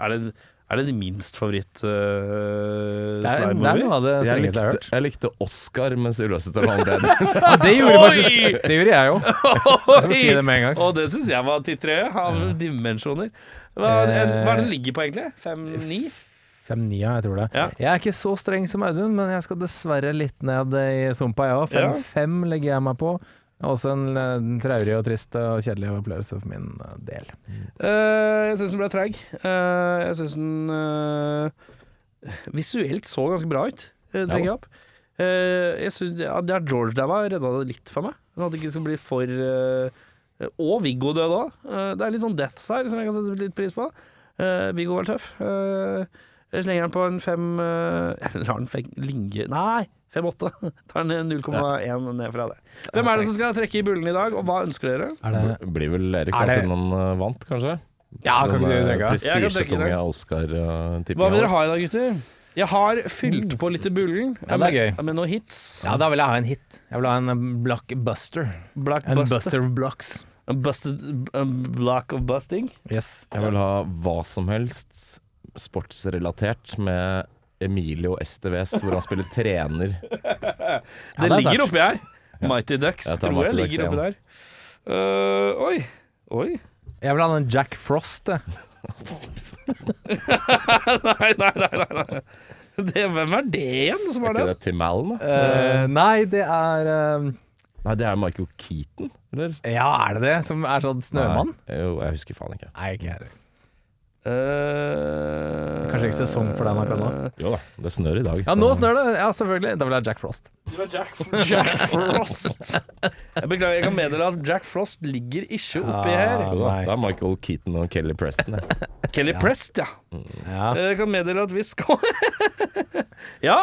Er det, er det din minst favoritt uh, Det er, det er noe av det Jeg jeg likte, hørt. jeg likte Oscar med Sylvester Stallone. Ja, det gjorde faktisk Det gjorde jeg jo. Jeg skal si det med en gang. Og det syns jeg var titré av dimensjoner. Hva, en, hva er det den ligger på, egentlig? 5-9? 5-9, ja, jeg tror det. Ja. Jeg er ikke så streng som Audun, men jeg skal dessverre litt ned i sumpa, jeg òg. Ja. 5-5 legger jeg meg på. Også en, eh, traurig og trist og kjedelig opplevelse for min eh, del. Eh, jeg syns den ble treig. Eh, jeg syns den eh, visuelt så ganske bra ut. Uh, trenger jeg opp. Eh, jeg synes, ja, er George der var, redda det litt for meg. Sånn at det ikke skulle bli for eh, Og Viggo døde òg. det er litt sånn deaths her som jeg kan sette litt pris på. Uh, Viggo var tøff. Eh, jeg slenger den på en fem eh, Jeg lar den ligge Nei! 5-8. Tar den 0,1 ned fra det. Hvem er det som skal trekke i bullen i dag, og hva ønsker dere? Er det Blir vel Erik Er da, siden han eh, vant, kanskje? Ja, kan ikke du Den, eh, trekke? Prestisjetunge. Oscar-tippinga. Hva vil dere ha i dag, gutter? Jeg har fylt på litt i bullen. Ja, det er gøy. Med, med noen hits. Ja, da vil jeg ha en hit. Jeg vil ha en eh, blockbuster. Black En Buster. buster of blocks. A busted, a block of busting. Yes. Jeg vil ha hva som helst sportsrelatert med Emilio Esteves, hvor han spiller trener. Det det er ligger oppi her. Mighty Ducks, Jeg tror jeg Ducks ligger oppi der. Uh, oi. Oi. Jeg vil ha den Jack Frost, jeg. nei, nei, nei. nei, nei. Det, hvem er det igjen som Er har ikke det? det Tim Allen, da? Uh, nei, det er uh... Nei, det er Michael Keaton, eller? Ja, er det det? Som er sånn snømann? Nei, jo, jeg husker faen ikke. Nei, ikke jeg. Øh, Kanskje ikke sesong for den akkurat nå? Jo da, det snør i dag. Ja, nå snør det! Ja, selvfølgelig. Da vil jeg ha Jack Frost. Jack Frost. Jeg beklager, jeg kan meddele at Jack Frost ligger ikke oppi her. Jo da, Nei. det er Michael Keaton og Kelly Preston. Kelly Prest, ja. Ja, Jeg kan meddele at vi skal Ja,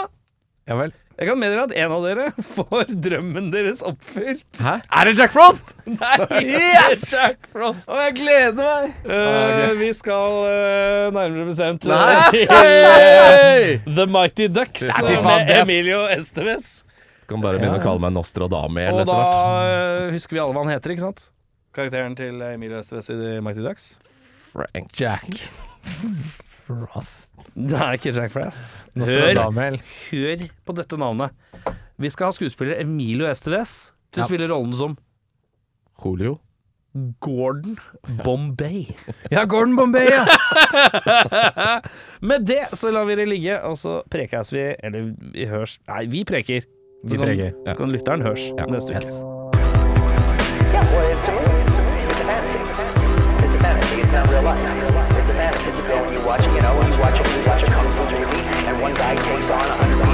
ja vel. Jeg kan meddele at en av dere får drømmen deres oppfylt. Hæ? Er det Jack Frost?! Nei, Yes! Jack Frost. Å, jeg gleder meg! Eh, vi skal uh, nærmere bestemt eh, Nei! til uh, The Mighty Ducks Nei, fy eh, faen, med Emilio Esteves. Kan bare begynne å kalle meg Nostradami Og da eh, husker vi alle hva han heter, ikke sant? Karakteren til Emilio Esteves i The Mighty Ducks. Frank. Jack Frost. Det er ikke Jack Frost. Hør, hør på dette navnet. Vi skal ha skuespiller Emilio Esteves til å Ja. spille rollen som Julio. Gordon Bombay. Ja, Gordon Bombay, ja! Med det så lar vi det ligge, og så prekes vi Eller vi hørs Nei, vi preker. Vi Vi kan- preker. Ja. Kan lytteren hørs neste uke. Yes. Fantasy. You know, you watch a, you watch a kung fu movie, and one guy takes on a hundred